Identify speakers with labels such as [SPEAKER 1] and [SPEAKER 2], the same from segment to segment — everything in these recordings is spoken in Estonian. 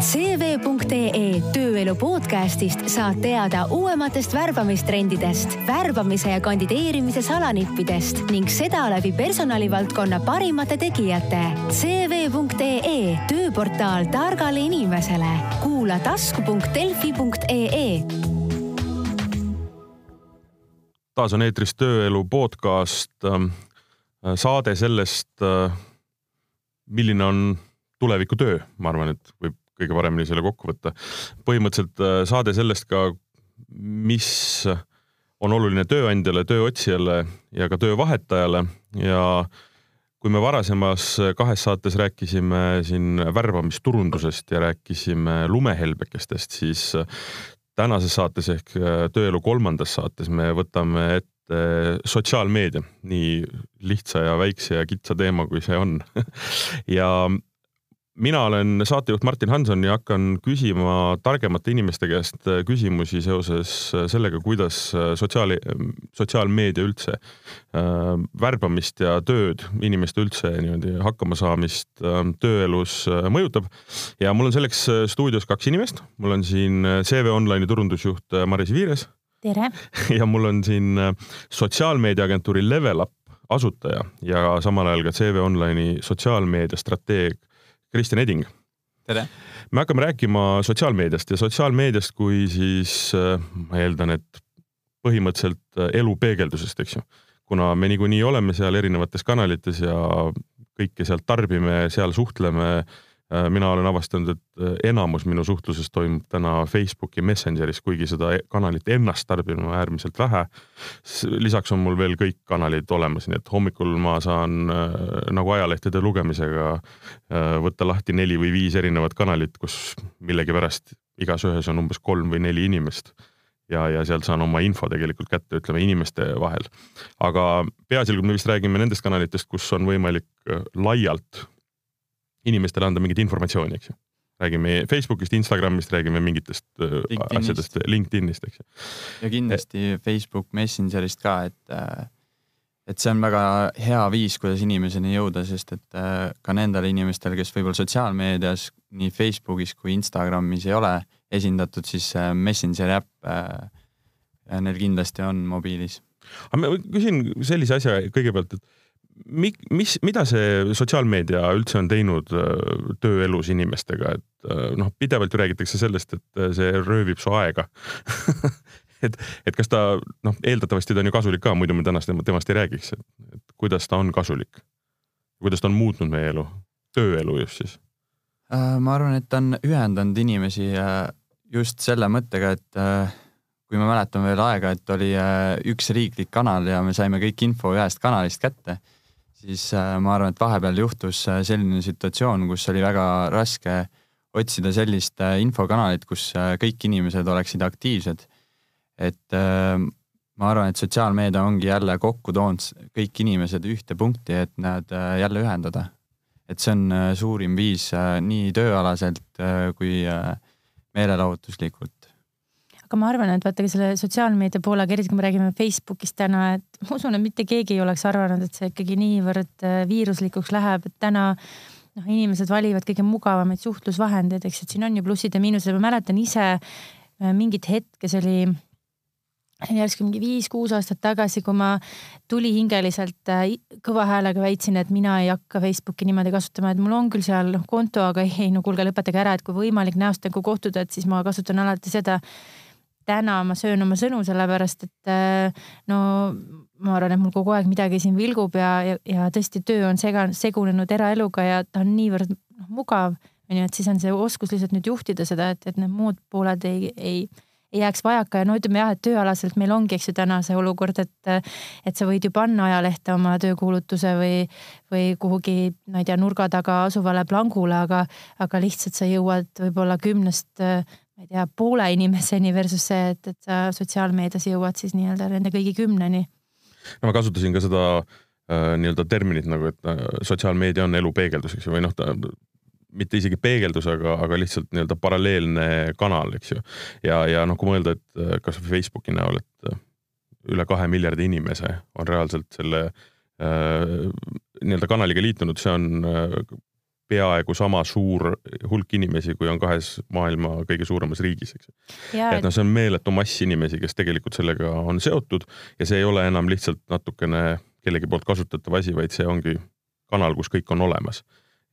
[SPEAKER 1] CV.ee tööelu podcastist saad teada uuematest värbamistrendidest, värbamise ja kandideerimise salanippidest ning seda läbi personalivaldkonna parimate tegijate. CV.ee tööportaal targale inimesele. kuula tasku.delfi.ee.
[SPEAKER 2] taas on eetris Tööelu podcast, saade sellest, milline on tulevikutöö, ma arvan, et võib kõige paremini selle kokku võtta. põhimõtteliselt äh, saade sellest ka, mis on oluline tööandjale, tööotsijale ja ka töövahetajale. ja kui me varasemas kahes saates rääkisime siin värbamisturundusest ja rääkisime lumehelbekestest, siis tänases saates ehk äh, Tööelu kolmandas saates me võtame ette sotsiaalmeedia, nii lihtsa ja väikse ja kitsa teema, kui see on. Ja mina olen saatejuht Martin Hanson ja hakkan küsima targemate inimeste käest äh, küsimusi seoses äh, sellega, kuidas äh, sotsiaal, sotsiaalmeedia üldse äh, värbamist ja tööd, inimeste üldse niimoodi hakkamasaamist äh, tööelus äh, mõjutab. ja mul on selleks stuudios kaks inimest, mul on siin CV Online'i turundusjuht Maris Viires.
[SPEAKER 3] tere!
[SPEAKER 2] ja mul on siin sotsiaalmeediaagentuuri Level Up asutaja ja samal ajal ka CV Online'i sotsiaalmeedia strateeg Kristjan Eding.
[SPEAKER 4] tere!
[SPEAKER 2] me hakkame rääkima sotsiaalmeediast ja sotsiaalmeediast kui siis äh, ma eeldan, et põhimõtteliselt äh, elu peegeldusest, eks ju. kuna me niikuinii oleme seal erinevates kanalites ja kõike sealt tarbime, seal suhtleme mina olen avastanud, et äh, enamus minu suhtlusest toimub täna Facebooki Messengeris, kuigi seda e-, kanalit ennast tarbin ma äärmiselt vähe. lisaks on mul veel kõik kanalid olemas, nii et hommikul ma saan äh, nagu ajalehtede lugemisega võtta lahti neli või viis erinevat kanalit, kus millegipärast igas ühes on umbes kolm või neli inimest ja, ja sealt saan oma info tegelikult kätte, ütleme inimeste vahel. aga peaasjalikult me vist räägime nendest kanalitest, kus on võimalik laialt inimestele anda mingit informatsiooni, eks ju. räägime Facebookist, Instagramist, räägime mingitest äh, LinkedInist. asjadest, LinkedInist, eks ju.
[SPEAKER 4] ja kindlasti Facebook Messengerist ka, et äh, et see on väga hea viis, kuidas inimeseni jõuda, sest et äh, ka nendel inimestel, kes võib-olla sotsiaalmeedias nii Facebookis kui Instagramis ei ole esindatud, siis Messengeri äpp neil kindlasti on mobiilis.
[SPEAKER 2] aga ma küsin sellise asja kõigepealt, et mik-, mis, mida see sotsiaalmeedia üldse on teinud äh, tööelus inimestega, et äh, noh, pidevalt ju räägitakse sellest, et äh, see röövib su aega et, et kas ta noh, eeldatavasti ta on ju kasulik ka, muidu me tänast temast ei räägiks, et kuidas ta on kasulik? kuidas ta on muutnud meie elu, tööelu just siis?
[SPEAKER 4] ma arvan, et ta on ühendanud inimesi just selle mõttega, et kui ma mäletan veel aega, et oli üks riiklik kanal ja me saime kõik info ühest kanalist kätte siis äh, ma arvan, et vahepeal juhtus äh, selline situatsioon, kus oli väga raske otsida sellist äh, infokanalit, kus kõik inimesed oleksid aktiivsed. et ma arvan, et sotsiaalmeedia ongi jälle kokku toonud kõik inimesed ühte punkti, et nad jälle ühendada. et see on suurim viis nii tööalaselt kui meelelahutuslikult
[SPEAKER 3] aga ma arvan, et vaata ka selle sotsiaalmeedia poolega, eriti kui me räägime Facebookist täna, et ma usun, et mitte keegi ei oleks arvanud, et see ikkagi niivõrd äh, viiruslikuks läheb, et täna noh, inimesed valivad kõige mugavamaid suhtlusvahendeid, eks, et siin on ju plussid ja miinused, ma mäletan ise äh, mingit hetke, see oli järsku mingi viis-kuus aastat tagasi, kui ma tulihingeliselt äh, kõva häälega väitsin, et mina ei hakka Facebooki niimoodi kasutama, et mul on küll seal konto, aga ei, ei no kuulge, lõpetage ära, et kui võimalik näost näkku kohtuda, et siis ma kasutan alati seda täna ma söön oma sõnu, sellepärast et äh, no ma arvan, et mul kogu aeg midagi siin vilgub ja, ja, ja tõesti töö on sega, segunenud eraeluga ja ta on niivõrd noh, mugav, onju, et siis on see oskus lihtsalt nüüd juhtida seda, et, et need muud pooled ei, ei, ei jääks vajaka ja no ütleme jah, et tööalaselt meil ongi, eks ju, täna see olukord, et, et sa võid ju panna ajalehte oma töökuulutuse või, või kuhugi, ma ei tea, nurga taga asuvale plangule, aga, aga lihtsalt sa jõuad võib-olla kümnest ma ei tea, poole inimeseni versus see, et, et sa sotsiaalmeedias jõuad siis nii-öelda nende kõigi kümneni.
[SPEAKER 2] no ma kasutasin ka seda äh, nii-öelda terminit nagu, et äh, sotsiaalmeedia on elu peegeldus, eks ju, või noh, ta mitte isegi peegeldus, aga, aga lihtsalt nii-öelda paralleelne kanal, eks ju. ja, ja noh, kui mõelda, et äh, kasvõi Facebooki näol, et äh, üle kahe miljardi inimese on reaalselt selle äh, nii-öelda kanaliga liitunud, see on äh, peaaegu sama suur hulk inimesi, kui on kahes maailma kõige suuremas riigis, eks. et noh, see on meeletu mass inimesi, kes tegelikult sellega on seotud ja see ei ole enam lihtsalt natukene kellegi poolt kasutatav asi, vaid see ongi kanal, kus kõik on olemas.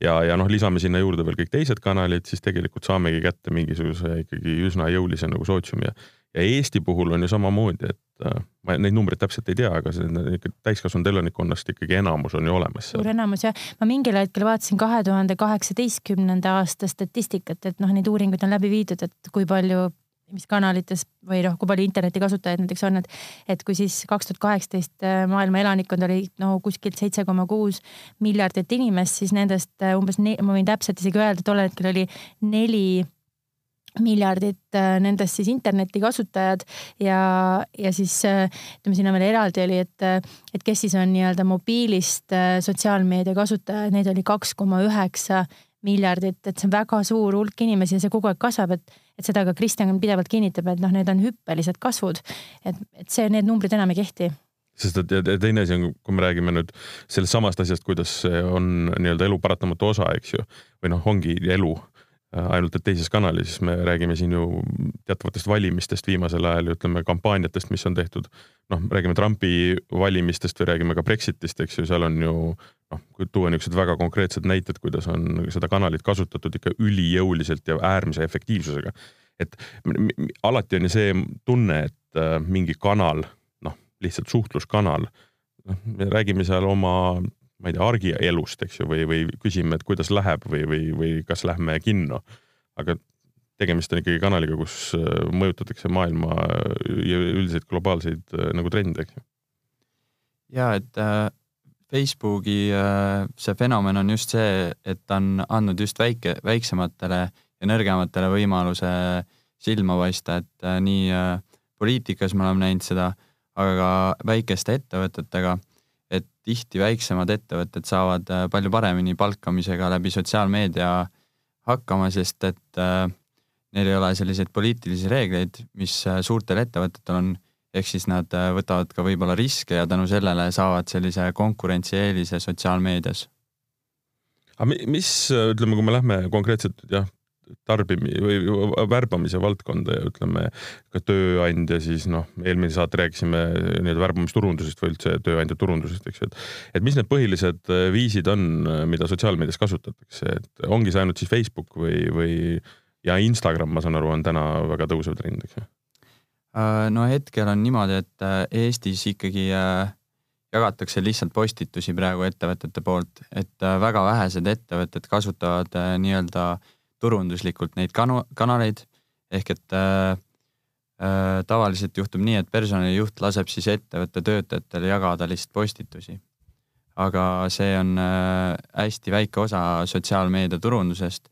[SPEAKER 2] ja, ja noh, lisame sinna juurde veel kõik teised kanalid, siis tegelikult saamegi kätte mingisuguse ikkagi üsna jõulise nagu sootsiumi ja ja Eesti puhul on ju samamoodi, et äh, ma neid numbreid täpselt ei tea, aga see täiskasvanud elanikkonnast ikkagi enamus on ju olemas.
[SPEAKER 3] suur enamus jah, ma mingil hetkel vaatasin kahe tuhande kaheksateistkümnenda aasta statistikat, et noh, neid uuringuid on läbi viidud, et kui palju mis kanalites või noh, kui palju internetikasutajaid näiteks on, et, et kui siis kaks tuhat kaheksateist äh, maailma elanikkond oli no kuskilt seitse koma kuus miljardit inimest, siis nendest äh, umbes, ma võin täpselt isegi öelda, tol hetkel oli neli miljardit äh, nendest siis internetikasutajad ja, ja siis äh, ütleme, siin on veel eraldi oli, et, äh, et kes siis on nii-öelda mobiilist sotsiaalmeedia kasutajaid, neid oli kaks koma üheksa miljardit, et see on väga suur hulk inimesi ja see kogu aeg kasvab, et, et seda ka Kristjan pidevalt kinnitab, et noh, need on hüppelised kasvud. et, et see, need numbrid enam ei kehti
[SPEAKER 2] sest et ja teine asi on, kui me räägime nüüd sellest samast asjast, kuidas see on nii-öelda elu paratamatu osa, eks ju, või noh, ongi elu ainult et teises kanalis, me räägime siin ju teatavatest valimistest viimasel ajal ja ütleme kampaaniatest, mis on tehtud. noh, räägime Trumpi valimistest või räägime ka Brexitist, eks ju, seal on ju noh, kui tuua niisugused väga konkreetsed näited, kuidas on seda kanalit kasutatud ikka ülijõuliselt ja äärmise efektiivsusega. et alati on ju see tunne, et äh, mingi kanal, noh, lihtsalt suhtluskanal, noh, me räägime seal oma ma ei tea, argielust, eks ju, või, või küsime, et kuidas läheb või, või, või kas lähme kinno. aga tegemist on ikkagi kanaliga, kus äh, mõjutatakse maailma ja üldiseid globaalseid äh, nagu trende, eks ju.
[SPEAKER 4] ja et äh, Facebooki äh, see fenomen on just see, et ta on andnud just väike, väiksematele ja nõrgematele võimaluse silma paista, et äh, nii äh, poliitikas me oleme näinud seda, aga ka väikeste ettevõtetega et tihti väiksemad ettevõtted saavad äh, palju paremini palkamisega läbi sotsiaalmeedia hakkama, sest et äh, neil ei ole selliseid poliitilisi reegleid, mis äh, suurtel ettevõtetel on, ehk siis nad võtavad ka võib-olla riske ja tänu sellele saavad sellise konkurentsieelise sotsiaalmeedias.
[SPEAKER 2] aga mis, ütleme, kui me lähme konkreetselt jah, tarbimi- või värbamise valdkonda ja ütleme ka tööandja siis noh, eelmine saate rääkisime nii-öelda värbamisturundusest või üldse tööandja turundusest, eks ju, et et mis need põhilised äh, viisid on, äh, mida sotsiaalmeedias kasutatakse, et ongi see ainult siis Facebook või, või ja Instagram, ma saan aru, on täna väga tõusev trend, eks ju?
[SPEAKER 4] Äh, no hetkel on niimoodi, et Eestis ikkagi jagatakse lihtsalt postitusi praegu ettevõtete poolt, et väga vähesed ettevõtted kasutavad nii-öelda äh, turunduslikult neid kanu-, kanaleid, ehk et äh, äh, tavaliselt juhtub nii, et personalijuht laseb siis ettevõtte töötajatele jagada lihtsalt postitusi. aga see on äh, hästi väike osa sotsiaalmeedia turundusest.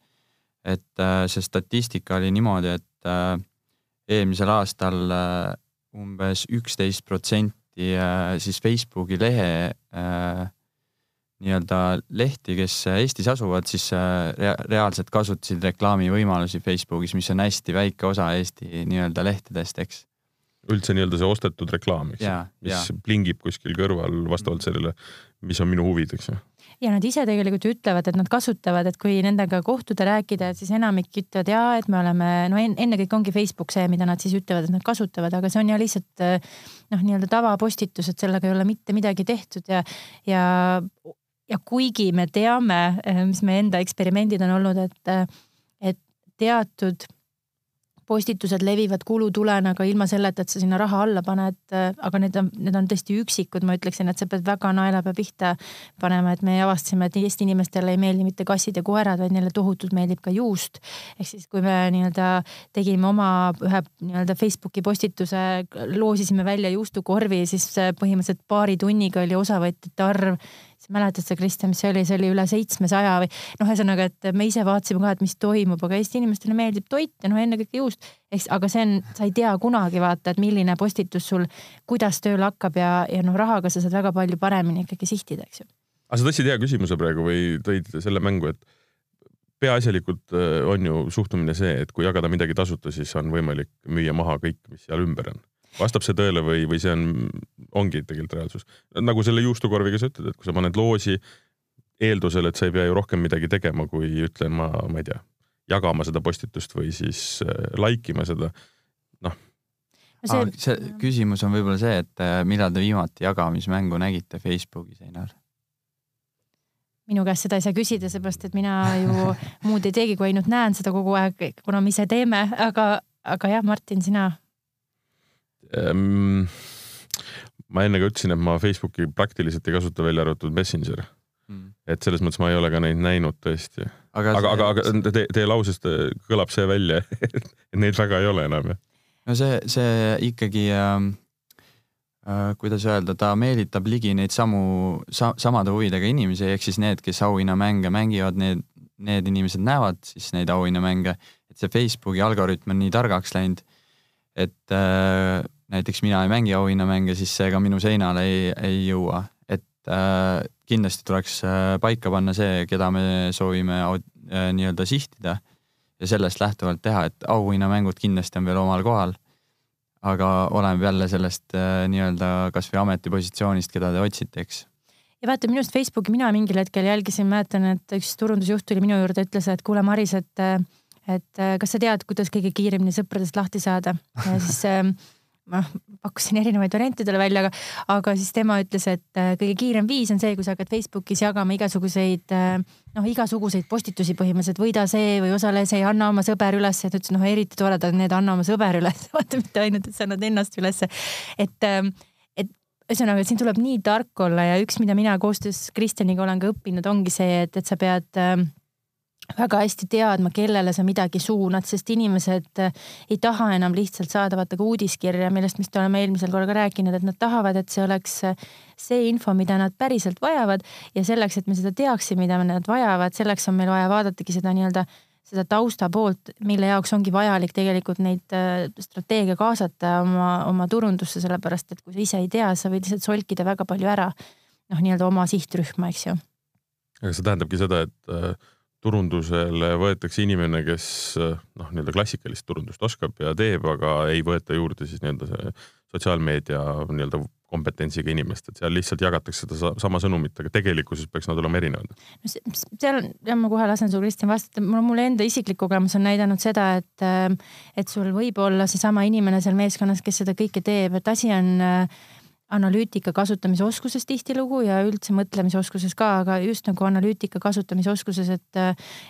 [SPEAKER 4] et äh, see statistika oli niimoodi, et äh, eelmisel aastal äh, umbes üksteist protsenti äh, siis Facebooki lehe äh, nii-öelda lehti, kes Eestis asuvad, siis äh, rea reaalselt kasutasid reklaamivõimalusi Facebookis, mis on hästi väike osa Eesti nii-öelda lehtedest, eks.
[SPEAKER 2] üldse nii-öelda see ostetud reklaam, eks mis ja. plingib kuskil kõrval vastavalt sellele, mis on minu huvid, eks ju
[SPEAKER 3] ja nad ise tegelikult ju ütlevad, et nad kasutavad, et kui nendega kohtuda, rääkida, et siis enamik ütlevad ja et me oleme, no ennekõike ongi Facebook see, mida nad siis ütlevad, et nad kasutavad, aga see on ja lihtsalt noh, nii-öelda tavapostitus, et sellega ei ole mitte midagi tehtud ja, ja ja kuigi me teame, eh, mis meie enda eksperimendid on olnud, et, eh, et teatud postitused levivad kulutulena ka ilma selleta, et sa sinna raha alla paned. aga need on, need on tõesti üksikud, ma ütleksin, et sa pead väga naelapea pihta panema, et me avastasime, et Eesti inimestele ei meeldi mitte kassid ja koerad, vaid neile tohutult meeldib ka juust. ehk siis, kui me nii-öelda tegime oma ühe nii-öelda Facebooki postituse, loosisime välja juustukorvi, siis põhimõtteliselt paari tunniga oli osavõtjate arv mäletad sa, Kristjan, mis see oli, see oli üle seitsmesaja või noh, ühesõnaga, et me ise vaatasime ka, et mis toimub, aga Eesti inimestele meeldib toit ja noh, ennekõike juust. eks, aga see on, sa ei tea kunagi vaata, et milline postitus sul, kuidas tööle hakkab ja, ja noh, rahaga sa saad väga palju paremini ikkagi sihtida, eks ju.
[SPEAKER 2] aga sa tõstsid hea küsimuse praegu või tõid selle mängu, et peaasjalikult äh, on ju suhtumine see, et kui jagada midagi tasuta, siis on võimalik müüa maha kõik, mis seal ümber on vastab see tõele või, või see on, ongi tegelikult reaalsus? nagu selle juustukorviga sa ütled, et kui sa paned loosi, eeldusel, et sa ei pea ju rohkem midagi tegema, kui ütlema, ma ei tea, jagama seda postitust või siis äh, like ima seda. noh.
[SPEAKER 4] See... see küsimus on võib-olla see, et äh, millal te viimati jagamismängu nägite Facebookis, Einar?
[SPEAKER 3] minu käest seda ei saa küsida, seepärast et mina ju muud ei teegi, kui ainult näen seda kogu aeg, kuna me ise teeme, aga, aga jah, Martin, sina
[SPEAKER 2] ähm,? ma enne ka ütlesin, et ma Facebooki praktiliselt ei kasuta, välja arvatud Messenger mm.. et selles mõttes ma ei ole ka neid näinud tõesti. aga, aga, aga, aga te, teie lausest kõlab see välja et neid väga ei ole enam, jah?
[SPEAKER 4] no see, see ikkagi äh, äh, kuidas öelda, ta meelitab ligi neid samu sa,, samade huvidega inimesi, ehk siis need, kes auhinnamänge mängivad, need, need inimesed näevad siis neid auhinnamänge, et see Facebooki algoritm on nii targaks läinud, et äh, näiteks mina ei mängi auhinnamänge, siis see ka minu seinale ei, ei jõua, et äh, kindlasti tuleks äh, paika panna see, keda me soovime äh, nii-öelda sihtida ja sellest lähtuvalt teha, et auhinnamängud kindlasti on veel omal kohal. aga oleneb jälle sellest äh, nii-öelda kasvõi ametipositsioonist, keda te otsite, eks.
[SPEAKER 3] Ja vaata minu arust Facebooki mina mingil hetkel jälgisin, mäletan, et üks turundusjuht tuli minu juurde, ütles, et kuule, Maris, et, et kas sa tead, kuidas kõige kiiremini sõpradest lahti saada? Ja siis ma pakkusin erinevaid variante talle välja, aga, aga siis tema ütles, et äh, kõige kiirem viis on see, kui sa hakkad Facebookis jagama igasuguseid äh, noh, igasuguseid postitusi põhimõtteliselt, võida see või osale see, anna oma sõber üles, et ütles noh, eriti toredad need, anna oma sõber üles, vaata mitte ainult, et sa annad ennast ülesse. et, ähm, et ühesõnaga, et siin tuleb nii tark olla ja üks, mida mina koostöös Kristjaniga olen ka õppinud, ongi see, et, et sa pead äh, väga hästi teadma, kellele sa midagi suunad, sest inimesed eh, ei taha enam lihtsalt saada vaata ka uudiskirja, millest vist oleme eelmisel korral ka rääkinud, et nad tahavad, et see oleks eh, see info, mida nad päriselt vajavad ja selleks, et me seda teaksime, mida nad vajavad, selleks on meil vaja vaadatagi seda nii-öelda seda tausta poolt, mille jaoks ongi vajalik tegelikult neid eh, strateegia kaasata oma, oma turundusse, sellepärast et kui sa ise ei tea, sa võid lihtsalt solkida väga palju ära noh, nii-öelda oma sihtrühma, eks ju.
[SPEAKER 2] aga see tähendabki seda, et turundusele võetakse inimene, kes noh, nii-öelda klassikalist turundust oskab ja teeb, aga ei võeta juurde siis nii-öelda sotsiaalmeedia nii-öelda kompetentsiga inimest, et seal lihtsalt jagatakse seda sama sõnumit, aga tegelikkuses peaks nad olema erinevad.
[SPEAKER 3] no seal on, ja ma kohe lasen sul Kristjan vastata, mul, mul enda isiklik kogemus on näidanud seda, et, et sul võib olla seesama inimene seal meeskonnas, kes seda kõike teeb, et asi on äh, analüütika kasutamise oskuses tihtilugu ja üldse mõtlemisoskuses ka, aga just nagu analüütika kasutamise oskuses, et,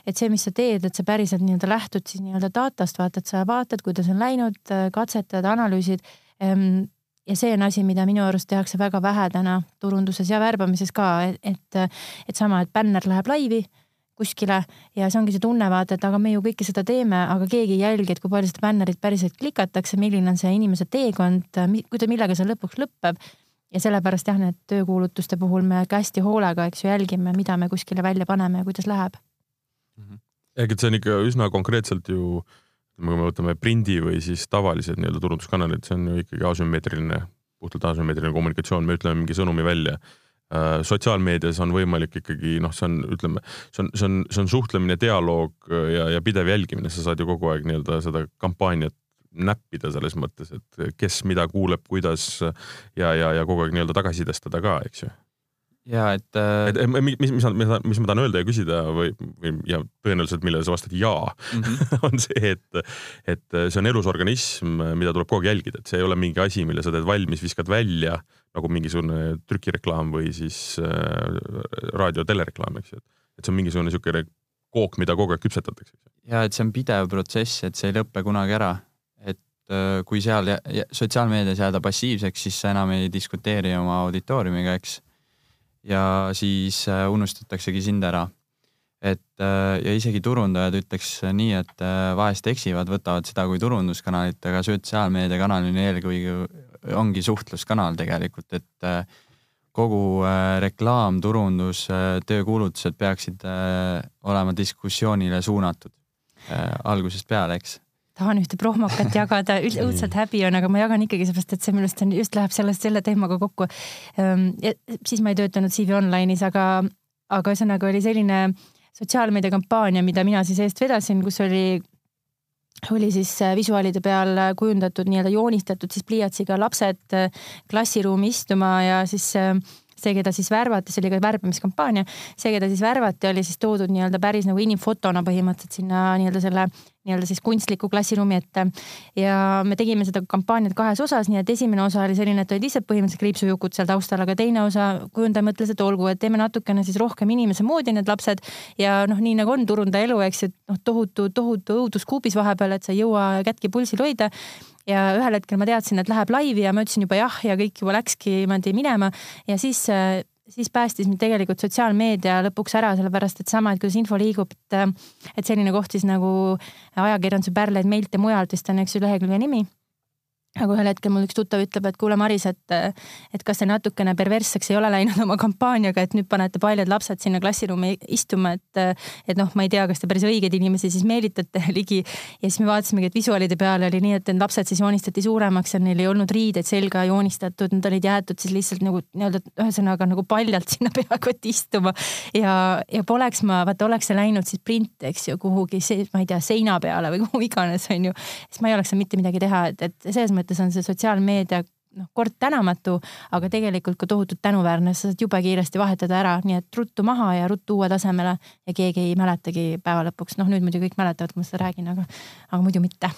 [SPEAKER 3] et see, mis sa teed, et sa päriselt nii-öelda lähtud siis nii-öelda datast, vaata, et sa vaatad, kuidas on läinud, katsetad, analüüsid. Ehm, ja see on asi, mida minu arust tehakse väga vähe täna turunduses ja värbamises ka, et, et sama, et bänner läheb laivi kuskile ja see ongi see tunne vaata, et aga me ju kõike seda teeme, aga keegi ei jälgi, et kui palju seda bännerit päriselt klikatakse, milline on see inimese teekond, kuida-, millega see lõpuks lõpeb. ja sellepärast jah, need töökuulutuste puhul me ka hästi hoolega, eks ju, jälgime, mida me kuskile välja paneme ja kuidas läheb.
[SPEAKER 2] -hmm. ehk et see on ikka üsna konkreetselt ju, kui me võtame prindi või siis tavalised nii-öelda turunduskanalid, see on ju ikkagi asümmeetriline, puhtalt asümmeetriline kommunikatsioon, me ütleme mingi sõnumi välja sotsiaalmeedias on võimalik ikkagi noh, see on, ütleme, see on, see on, see on suhtlemine, dialoog äh, ja, ja pidev jälgimine, sa saad ju kogu aeg nii-öelda seda kampaaniat näppida selles mõttes, et kes mida kuuleb, kuidas ja, ja, ja kogu aeg nii-öelda tagasisidestada ka, eks ju.
[SPEAKER 4] Ja et äh....
[SPEAKER 2] et mis, mis, mis, mis, mis ma tahan öelda ja küsida või, või ja tõenäoliselt, millele sa vastad jaa mm, -hmm. on see, et, et see on elus organism, mida tuleb kogu aeg jälgida, et see ei ole mingi asi, mille sa teed valmis, viskad välja nagu mingisugune trükireklaam või siis äh, raadio-telereklaam, eks ju, et see on mingisugune niisugune kook, mida kogu aeg küpsetatakse.
[SPEAKER 4] ja et see on pidev protsess, et see ei lõpe kunagi ära. et äh, kui seal sotsiaalmeedias jääda passiivseks, siis sa enam ei diskuteeri oma auditooriumiga, eks. Ja siis äh, unustataksegi sind ära. et ja isegi turundajad ütleks nii, et vahest eksivad, võtavad seda kui turunduskanalit, aga sotsiaalmeediakanal on eelkõige ongi suhtluskanal tegelikult, et äh, kogu äh, reklaam, turundus, äh, töökuulutused peaksid olema diskussioonile suunatud algusest peale, eks
[SPEAKER 3] tahan ühte prohmakat jagada, õudselt häbi on, aga ma jagan ikkagi seepärast, et see minu arust on, just läheb sellest selle teemaga kokku. Ehm, siis ma ei töötanud CV Online'is, aga, aga ühesõnaga oli selline sotsiaalmeediakampaania, mida mina siis eest vedasin, kus oli oli siis äh, visuaalide peal äh, kujundatud nii-öelda joonistatud siis pliiatsiga lapsed äh, klassiruumi istuma ja siis see, keda siis värvati, see oli ka värbamiskampaania, see, keda siis värvati, oli siis toodud nii-öelda päris nagu inimfotona põhimõtteliselt sinna nii-öelda selle nii-öelda siis kunstliku klassiruumi ette. ja me tegime seda kampaaniat kahes osas, nii et esimene osa oli selline, et olid lihtsalt põhimõtteliselt kriipsujukud seal taustal, aga teine osa kujundaja mõtles, et olgu, et teeme natukene siis rohkem inimese moodi need lapsed ja noh, nii nagu on turundaja elu, eks ju, noh, tohutu, tohutu õudus kuubis vahepeal, et sa ei jõua kätki pulsil hoida ja ühel hetkel ma teadsin, et läheb laivi ja ma ütlesin juba jah ja kõik juba läkski niimoodi minema. Ja siis siis päästis mind tegelikult sotsiaalmeedia lõpuks ära, sellepärast et sama, et kuidas info liigub, et, et selline koht siis nagu ajakirjanduse pärleid meilt ja mujalt vist on, eks ju, lehekülje nimi aga ühel hetkel mul üks tuttav ütleb, et kuule, Maris, et, et kas see natukene perversseks ei ole läinud oma kampaaniaga, et nüüd panete paljud lapsed sinna klassiruumi istuma, et, et noh, ma ei tea, kas te päris õigeid inimesi siis meelitate ligi. ja siis me vaatasimegi, et visuaalide peal oli nii, et need lapsed siis joonistati suuremaks ja neil ei olnud riideid selga joonistatud, nad olid jäetud siis lihtsalt nagu nii-öelda ühesõnaga nagu paljalt sinna peakotti istuma. ja, ja poleks ma, vaata, oleks see läinud siis print, eks ju, kuhugi, ma ei tea, seina peale või kuhu iganes, on ju, siis ma ei oleks saanud mitte midagi teha, et, et selles mõttes mõttes on see sotsiaalmeedia noh, kord tänamatu, aga tegelikult ka tohutult tänuväärne, sa saad jube kiiresti vahetada ära, nii et ruttu maha ja ruttu uue tasemele ja keegi ei mäletagi päeva lõpuks, noh nüüd muidugi kõik mäletavad, kui ma seda räägin, aga, aga muidu mitte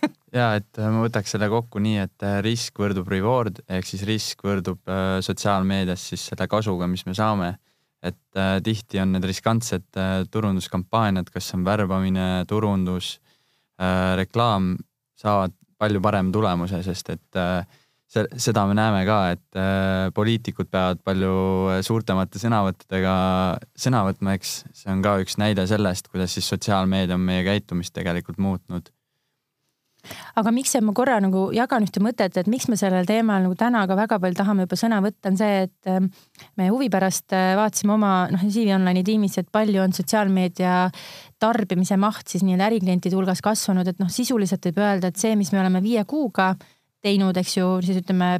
[SPEAKER 4] ja et äh, ma võtaks selle kokku nii, et äh, risk võrdub reward ehk siis risk võrdub äh, sotsiaalmeedias siis selle kasuga, mis me saame. et äh, tihti on need riskantsed äh, turunduskampaaniad, kas see on värbamine, turundus äh,, reklaam, saavad palju parem tulemuse, sest et äh, see, seda me näeme ka, et äh, poliitikud peavad palju suurtemate sõnavõttudega sõna võtma, eks. See on ka üks näide sellest, kuidas siis sotsiaalmeedia on meie käitumist tegelikult muutnud
[SPEAKER 3] aga miks ma korra nagu jagan ühte mõtet, et miks me sellel teemal nagu täna ka väga palju tahame juba sõna võtta, on see, et ähm, me huvi pärast äh, vaatasime oma noh, CV Online'i tiimis, et palju on sotsiaalmeedia tarbimise maht siis nii-öelda äriklientide hulgas kasvanud, et noh, sisuliselt võib öelda, et see, mis me oleme viie kuuga teinud, eks ju, siis ütleme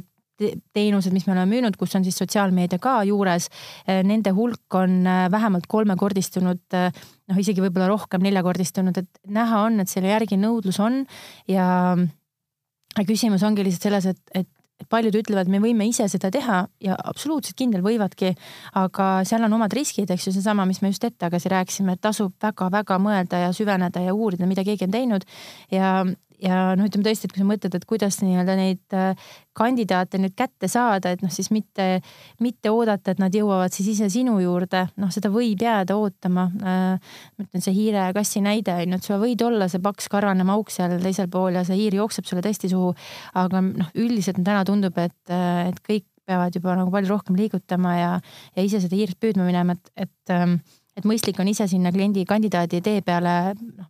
[SPEAKER 3] teenused, mis me oleme müünud, kus on siis sotsiaalmeedia ka juures, eh, nende hulk on eh, vähemalt kolmekordistunud, eh, noh, isegi võib-olla rohkem neljakordistunud, et näha on, et selle järgi nõudlus on ja küsimus ongi lihtsalt selles, et, et paljud ütlevad, me võime ise seda teha ja absoluutselt kindel võivadki, aga seal on omad riskid, eks ju, seesama, mis me just hetk tagasi rääkisime, et tasub väga-väga mõelda ja süveneda ja uurida, mida keegi on teinud. ja, ja noh, ütleme tõesti, et kui sa mõtled, et kuidas nii-öelda neid äh, kandidaate nüüd kätte saada, et noh, siis mitte, mitte oodata, et nad jõuavad siis ise sinu juurde, noh, seda võib jääda ootama. Äh, ma ütlen see hiire ja kassi näide on ju, et sul võib olla see paks karvane mauk seal teisel pool ja see hiir jookseb sulle tõesti suhu. aga noh, üldiselt täna tundub, et, äh, et kõik peavad juba nagu palju rohkem liigutama ja, ja ise seda hiirt püüdma minema, et, et ähm, et mõistlik on ise sinna kliendi kandidaadi tee peale noh,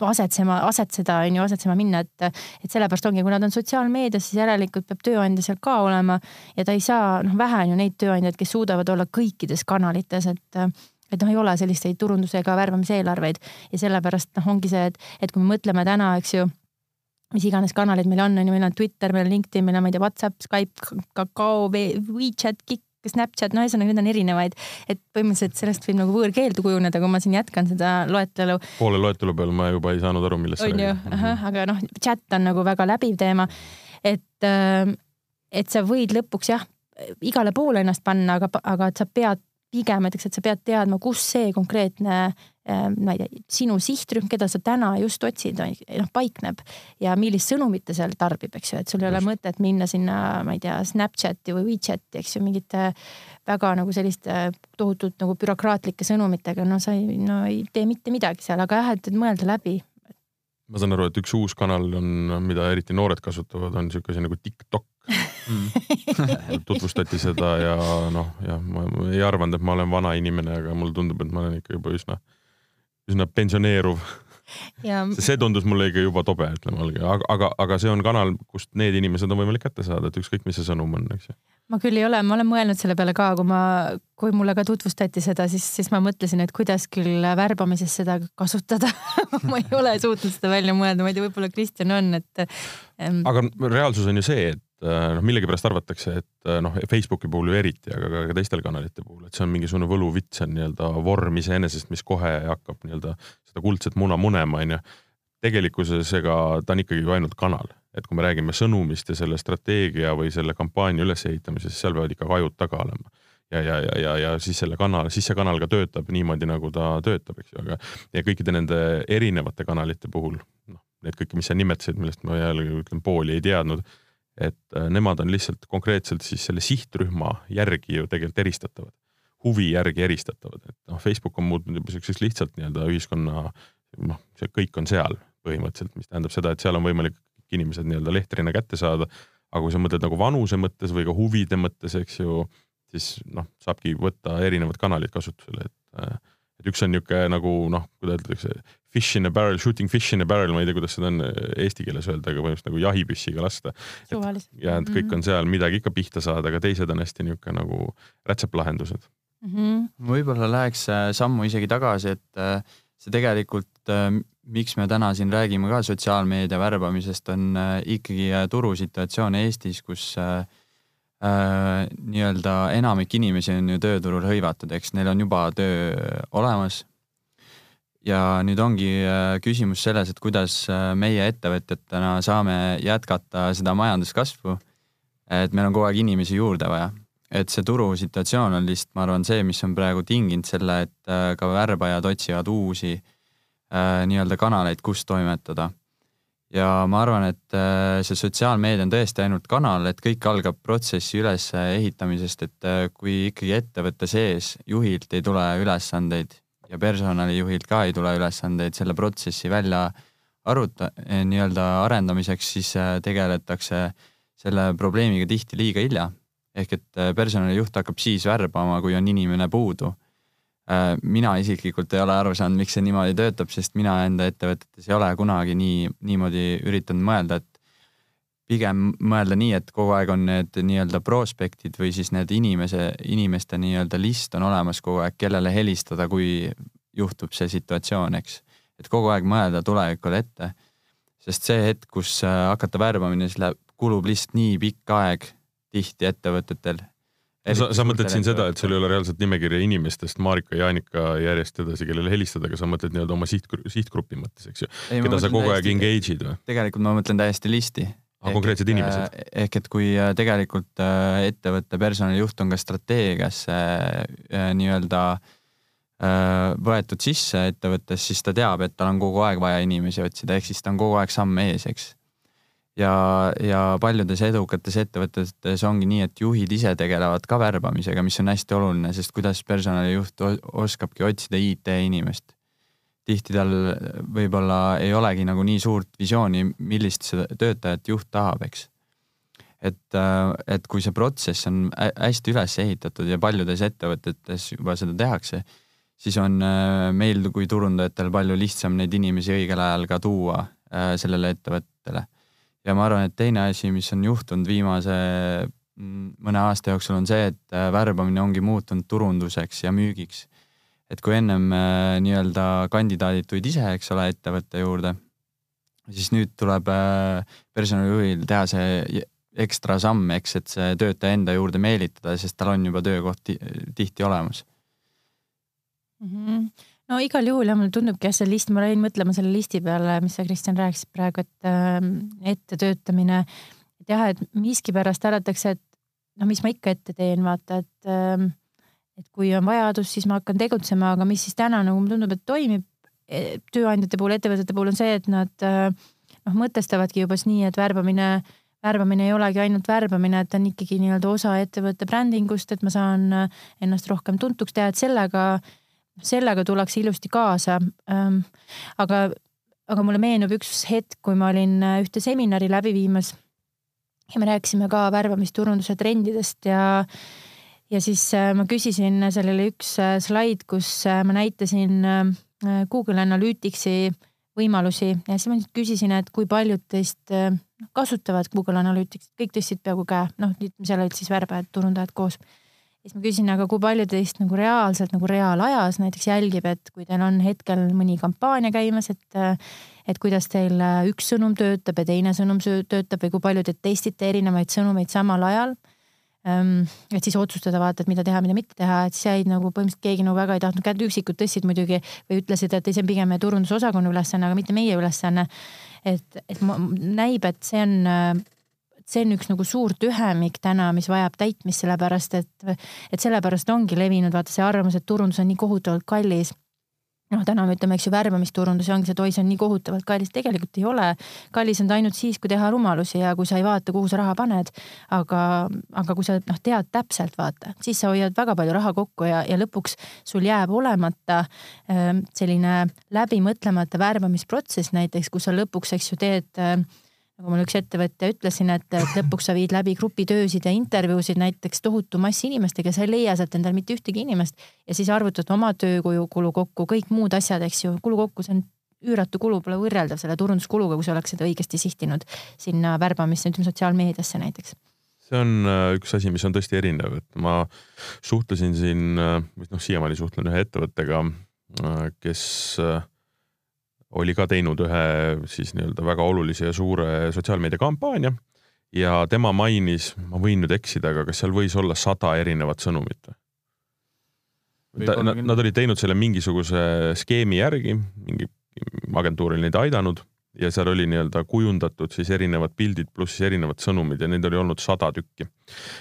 [SPEAKER 3] asetsema, asetseda, on ju, asetsema minna, et, et sellepärast ongi, kui nad on sotsiaalmeedias, siis järelikult peab tööandja seal ka olema ja ta ei saa, noh, vähe on ju neid tööandjaid, kes suudavad olla kõikides kanalites, et et noh, ei ole selliseid turunduse ega värvamiseelarveid ja sellepärast noh, ongi see, et, et kui me mõtleme täna, eks ju mis iganes kanalid meil on, on ju, meil on Twitter, meil on LinkedIn, meil on, ma ei tea, Whatsapp, Skype, Kakao, WeChat, Kik, Snapchat, no ühesõnaga neid on erinevaid, et põhimõtteliselt sellest võib nagu võõrkeeldu kujuneda, kui ma siin jätkan seda loetelu.
[SPEAKER 2] poole loetelu peal ma juba ei saanud aru, millest
[SPEAKER 3] sa räägid. Mhm. aga noh, chat on nagu väga läbiv teema, et, ähm, et sa võid lõpuks jah, igale poole ennast panna, aga, aga et sa pead pigem näiteks, et sa pead teadma, kus see konkreetne äh, ma ei tea, sinu sihtrühm, keda sa täna just otsid, noh paikneb ja millist sõnumit ta seal tarbib, eks ju, et sul ei ole mõtet minna sinna, ma ei tea, Snapchati või WeChati, eks ju, mingite väga nagu selliste tohutult nagu bürokraatlike sõnumitega, no sa ei, no ei tee mitte midagi seal, aga jah, et mõelda läbi.
[SPEAKER 2] Ma saan aru, et üks uus kanal on, mida eriti noored kasutavad, on siuke asi nagu TikTok mm. tutvustati seda ja noh, jah, ma ei arvanud, et ma olen vana inimene, aga mulle tundub, et ma olen ikka juba üsna, üsna pensioneeruv. Ja.... see tundus mulle ikka juba tobe, ütleme algi, aga, aga, aga see on kanal, kust need inimesed on võimalik kätte saada, et ükskõik, mis see sõnum on, eks ju.
[SPEAKER 3] Ma küll ei ole, ma olen mõelnud selle peale ka, kui ma, kui mulle ka tutvustati seda, siis, siis ma mõtlesin, et kuidas küll värbamises seda kasutada. Ma ei ole suutnud seda välja mõelda, ma ei tea, võib-olla Kristjan on, et
[SPEAKER 2] ähm.... aga reaalsus on ju see, et noh, millegipärast arvatakse, et äh, noh, Facebooki puhul ju eriti, aga ka teistel kanalite puhul, et see on mingisugune võluvits on nii-öelda vorm iseenesest, mis kohe hakkab nii-öelda seda kuldset muna munema, onju. tegelikkuses ega ta on ikkagi ju ainult kanal et kui me räägime sõnumist ja selle strateegia või selle kampaania ülesehitamisest, seal peavad ikka kajud taga olema. ja, ja, ja, ja, ja siis selle kanal, siis see kanal ka töötab niimoodi, nagu ta töötab, eks ju, aga ja kõikide nende erinevate kanalite puhul, noh, need kõiki, mis sa nimetasid, millest ma jällegi ütlen, pooli ei teadnud, et äh, nemad on lihtsalt konkreetselt siis selle sihtrühma järgi ju tegelikult eristatavad, huvi järgi eristatavad, et noh, Facebook on muutunud juba siukseks lihtsalt nii-öelda ühiskonna noh, see kõik on seal põhimõtteliselt, mis tähendab seda, et seal on võimalik inimesed nii-öelda lehtrina kätte saada. aga kui sa mõtled nagu vanuse mõttes või ka huvide mõttes, eks ju, siis noh, saabki võtta erinevad kanalid kasutusele, et, et üks on niisugune nagu noh, kuidas öeldakse, fish in a barrel, shooting fish in a barrel, ma ei tea, kuidas seda on eesti keeles öelda, aga põhimõtteliselt nagu jahipüssiga lasta. ja et kõik mhm. on seal midagi ikka pihta saada, aga teised on hästi niisugune nagu rätseplahendused
[SPEAKER 4] mm -hmm.. võib-olla läheks äh, sammu isegi tagasi, et äh, see tegelikult, äh, miks me täna siin räägime ka sotsiaalmeedia värbamisest, on äh, ikkagi äh, turusituatsioon Eestis, kus äh, nii-öelda enamik inimesi on ju tööturul hõivatud, eks neil on juba töö olemas. ja nüüd ongi küsimus selles, et kuidas meie ettevõtjatena saame jätkata seda majanduskasvu. et meil on kogu aeg inimesi juurde vaja et see turusituatsioon on lihtsalt, ma arvan, see, mis on praegu tinginud selle, et äh, ka värbajad otsivad uusi äh, nii-öelda kanaleid, kus toimetada. Ja ma arvan, et äh, see sotsiaalmeedia on tõesti ainult kanal, et kõik algab protsessi ülesehitamisest, et äh, kui ikkagi ettevõtte sees juhilt ei tule ülesandeid ja personalijuhilt ka ei tule ülesandeid selle protsessi välja aruta-, nii-öelda arendamiseks, siis äh, tegeletakse selle probleemiga tihti liiga hilja ehk et personalijuht hakkab siis värbama, kui on inimene puudu. Äh, mina isiklikult ei ole aru saanud, miks see niimoodi töötab, sest mina enda ettevõtetes ei ole kunagi nii, niimoodi üritanud mõelda, et pigem mõelda nii, et kogu aeg on need nii-öelda prospektid või siis need inimese, inimeste nii-öelda list on olemas kogu aeg, kellele helistada, kui juhtub see situatsioon, eks. et kogu aeg mõelda tulevikule ette. sest see hetk, kus äh, hakata värbamine, siis läheb, kulub lihtsalt nii pikk aeg tihti ettevõtetel.
[SPEAKER 2] Sa, sa mõtled siin seda, et sul ei ole reaalselt nimekirja inimestest, Marika, Jaanika järjest edasi, kellele helistada, aga sa mõtled nii-öelda oma sihtgrupi, sihtgrupi mõttes, eks ju, keda sa kogu aeg engage'id või?
[SPEAKER 4] tegelikult ma mõtlen täiesti listi.
[SPEAKER 2] Ah, konkreetsed inimesed?
[SPEAKER 4] Äh, ehk et kui äh, tegelikult äh, ettevõtte personalijuht on ka strateegiasse nii-öelda võetud sisse ettevõttes, siis ta teab, et tal on kogu aeg vaja inimesi otsida, ehk siis ta on kogu aeg samm ees, eks ja, ja paljudes edukates ettevõtetes ongi nii, et juhid ise tegelevad ka värbamisega, mis on hästi oluline, sest kuidas personalijuht oskabki otsida IT-inimest. tihti tal võib-olla ei olegi nagu nii suurt visiooni, millist seda töötajat juht tahab, eks. et, et kui see protsess on hästi üles ehitatud ja paljudes ettevõtetes juba seda tehakse, siis on äh, meil kui turundajatel palju lihtsam neid inimesi õigel ajal ka tuua äh, sellele ettevõttele ja ma arvan, et teine asi, mis on juhtunud viimase mm, mõne aasta jooksul, on see, et äh, värbamine ongi muutunud turunduseks ja müügiks. et kui ennem äh, nii-öelda kandidaadid tulid ise, eks ole, ettevõtte juurde, siis nüüd tuleb äh, personalijuhil teha see ekstra samm, eks, et see töötaja enda juurde meelitada, sest tal on juba töökoht tihti olemas
[SPEAKER 3] mm. -hmm no igal juhul jah, mulle tundubki jah, see list, ma jäin mõtlema selle listi peale, mis sa, Kristjan, rääkisid praegu, et äh, ettetöötamine. et jah, et miskipärast arvatakse, et noh, mis ma ikka ette teen, vaata, et äh, et kui on vajadus, siis ma hakkan tegutsema, aga mis siis täna nagu mulle tundub, et toimib e, tööandjate puhul, ettevõtete puhul on see, et nad äh, noh, mõtestavadki juba nii, et värbamine värbamine ei olegi ainult värbamine, et ta on ikkagi nii-öelda osa ettevõtte brändingust, et ma saan äh, ennast rohkem tuntuks teha, et sellega äh, sellega tullakse ilusti kaasa. Ähm, aga, aga mulle meenub üks hetk, kui ma olin äh, ühte seminari läbi viimas ja me rääkisime ka värbamisturunduse trendidest ja ja siis äh, ma küsisin, seal oli üks äh, slaid, kus ma näitasin Google Analyticsi võimalusi ja siis ma küsisin, et kui paljud teist kasutavad Google Analytics, kõik tõstsid peaaegu käe, noh, seal olid siis värbajad, turundajad koos siis ma küsin, aga kui palju teist nagu reaalselt nagu reaalajas näiteks jälgib, et kui teil on hetkel mõni kampaania käimas, et et kuidas teil üks sõnum töötab ja teine sõnum töötab või kui palju te testite erinevaid sõnumeid samal ajal. Ehm, et siis otsustada vaata, et mida teha, mida mitte teha, et siis jäid nagu põhimõtteliselt keegi nagu väga ei tahtnud kätte, üksikud tõstsid muidugi või ütlesid, et see on pigem meie turundusosakonna ülesanne, aga mitte meie ülesanne. et, et näib, et see on see on üks nagu suur tühemik täna, mis vajab täitmist, sellepärast et, et sellepärast ongi levinud vaata see arvamus, et turundus on nii kohutavalt kallis noh, täna me ütleme, eks ju, värbamisturundus ongi see, et oi, see on nii kohutavalt kallis, tegelikult ei ole. kallis on ta ainult siis, kui teha rumalusi ja kui sa ei vaata, kuhu sa raha paned. aga, aga kui sa noh, tead täpselt vaata, siis sa hoiad väga palju raha kokku ja, ja lõpuks sul jääb olemata äh, selline läbimõtlemata värbamisprotsess näiteks, kus sa lõpuks, eks ju, teed äh, nagu mul üks ettevõtja ütles siin, et, lõpuks sa viid läbi grupitöösid ja intervjuusid näiteks tohutu mass inimestega, sa ei leia sealt endale mitte ühtegi inimest. Ja siis arvutad oma töökulu kokku, kõik muud asjad, eks ju, kulu kokku, see on üüratu kulu, pole võrreldav selle turunduskuluga, kui sa oleks seda õigesti sihtinud sinna värbamisse, ütleme sotsiaalmeediasse näiteks.
[SPEAKER 2] See on äh, üks asi, mis on tõesti erinev, et ma suhtlesin siin, äh, või noh, siiamaani suhtlen ühe ettevõttega, äh, kes oli ka teinud ühe siis nii-öelda väga olulise ja suure sotsiaalmeediakampaania ja tema mainis, ma võin nüüd eksida, aga kas seal võis olla sada erinevat sõnumit? Nad, nad olid teinud selle mingisuguse skeemi järgi, mingi agentuur oli neid aidanud ja seal oli nii-öelda kujundatud siis erinevad pildid pluss erinevad sõnumid ja neid oli olnud sada tükki.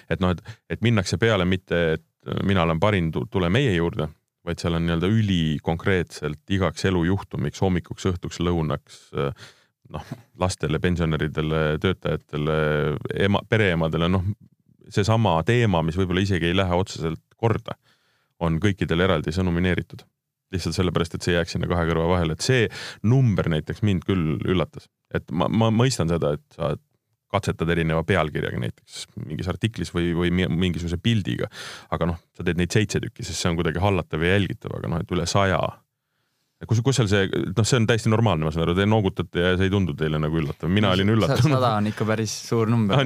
[SPEAKER 2] et noh, et, et minnakse peale mitte, et mina olen parim, tule meie juurde, vaid seal on nii-öelda ülikonkreetselt igaks elujuhtumiks, hommikuks, õhtuks, lõunaks, noh, lastele, pensionäridele, töötajatele, ema, pereemadele, noh, seesama teema, mis võib-olla isegi ei lähe otseselt korda, on kõikidele eraldi sõnumineeritud. lihtsalt sellepärast, et see jääks sinna kahe kõrva vahele, et see number näiteks mind küll üllatas, et ma, ma mõistan seda, et sa katsetad erineva pealkirjaga näiteks mingis artiklis või, või mingisuguse pildiga. aga noh, sa teed neid seitse tükki, sest see on kuidagi hallatav ja jälgitav, aga noh, et üle saja. kus, kus seal see, noh, see on täiesti normaalne, ma saan aru, te noogutate ja see ei tundu teile nagu üllatav, mina olin üllatunud.
[SPEAKER 4] sada on ikka päris suur number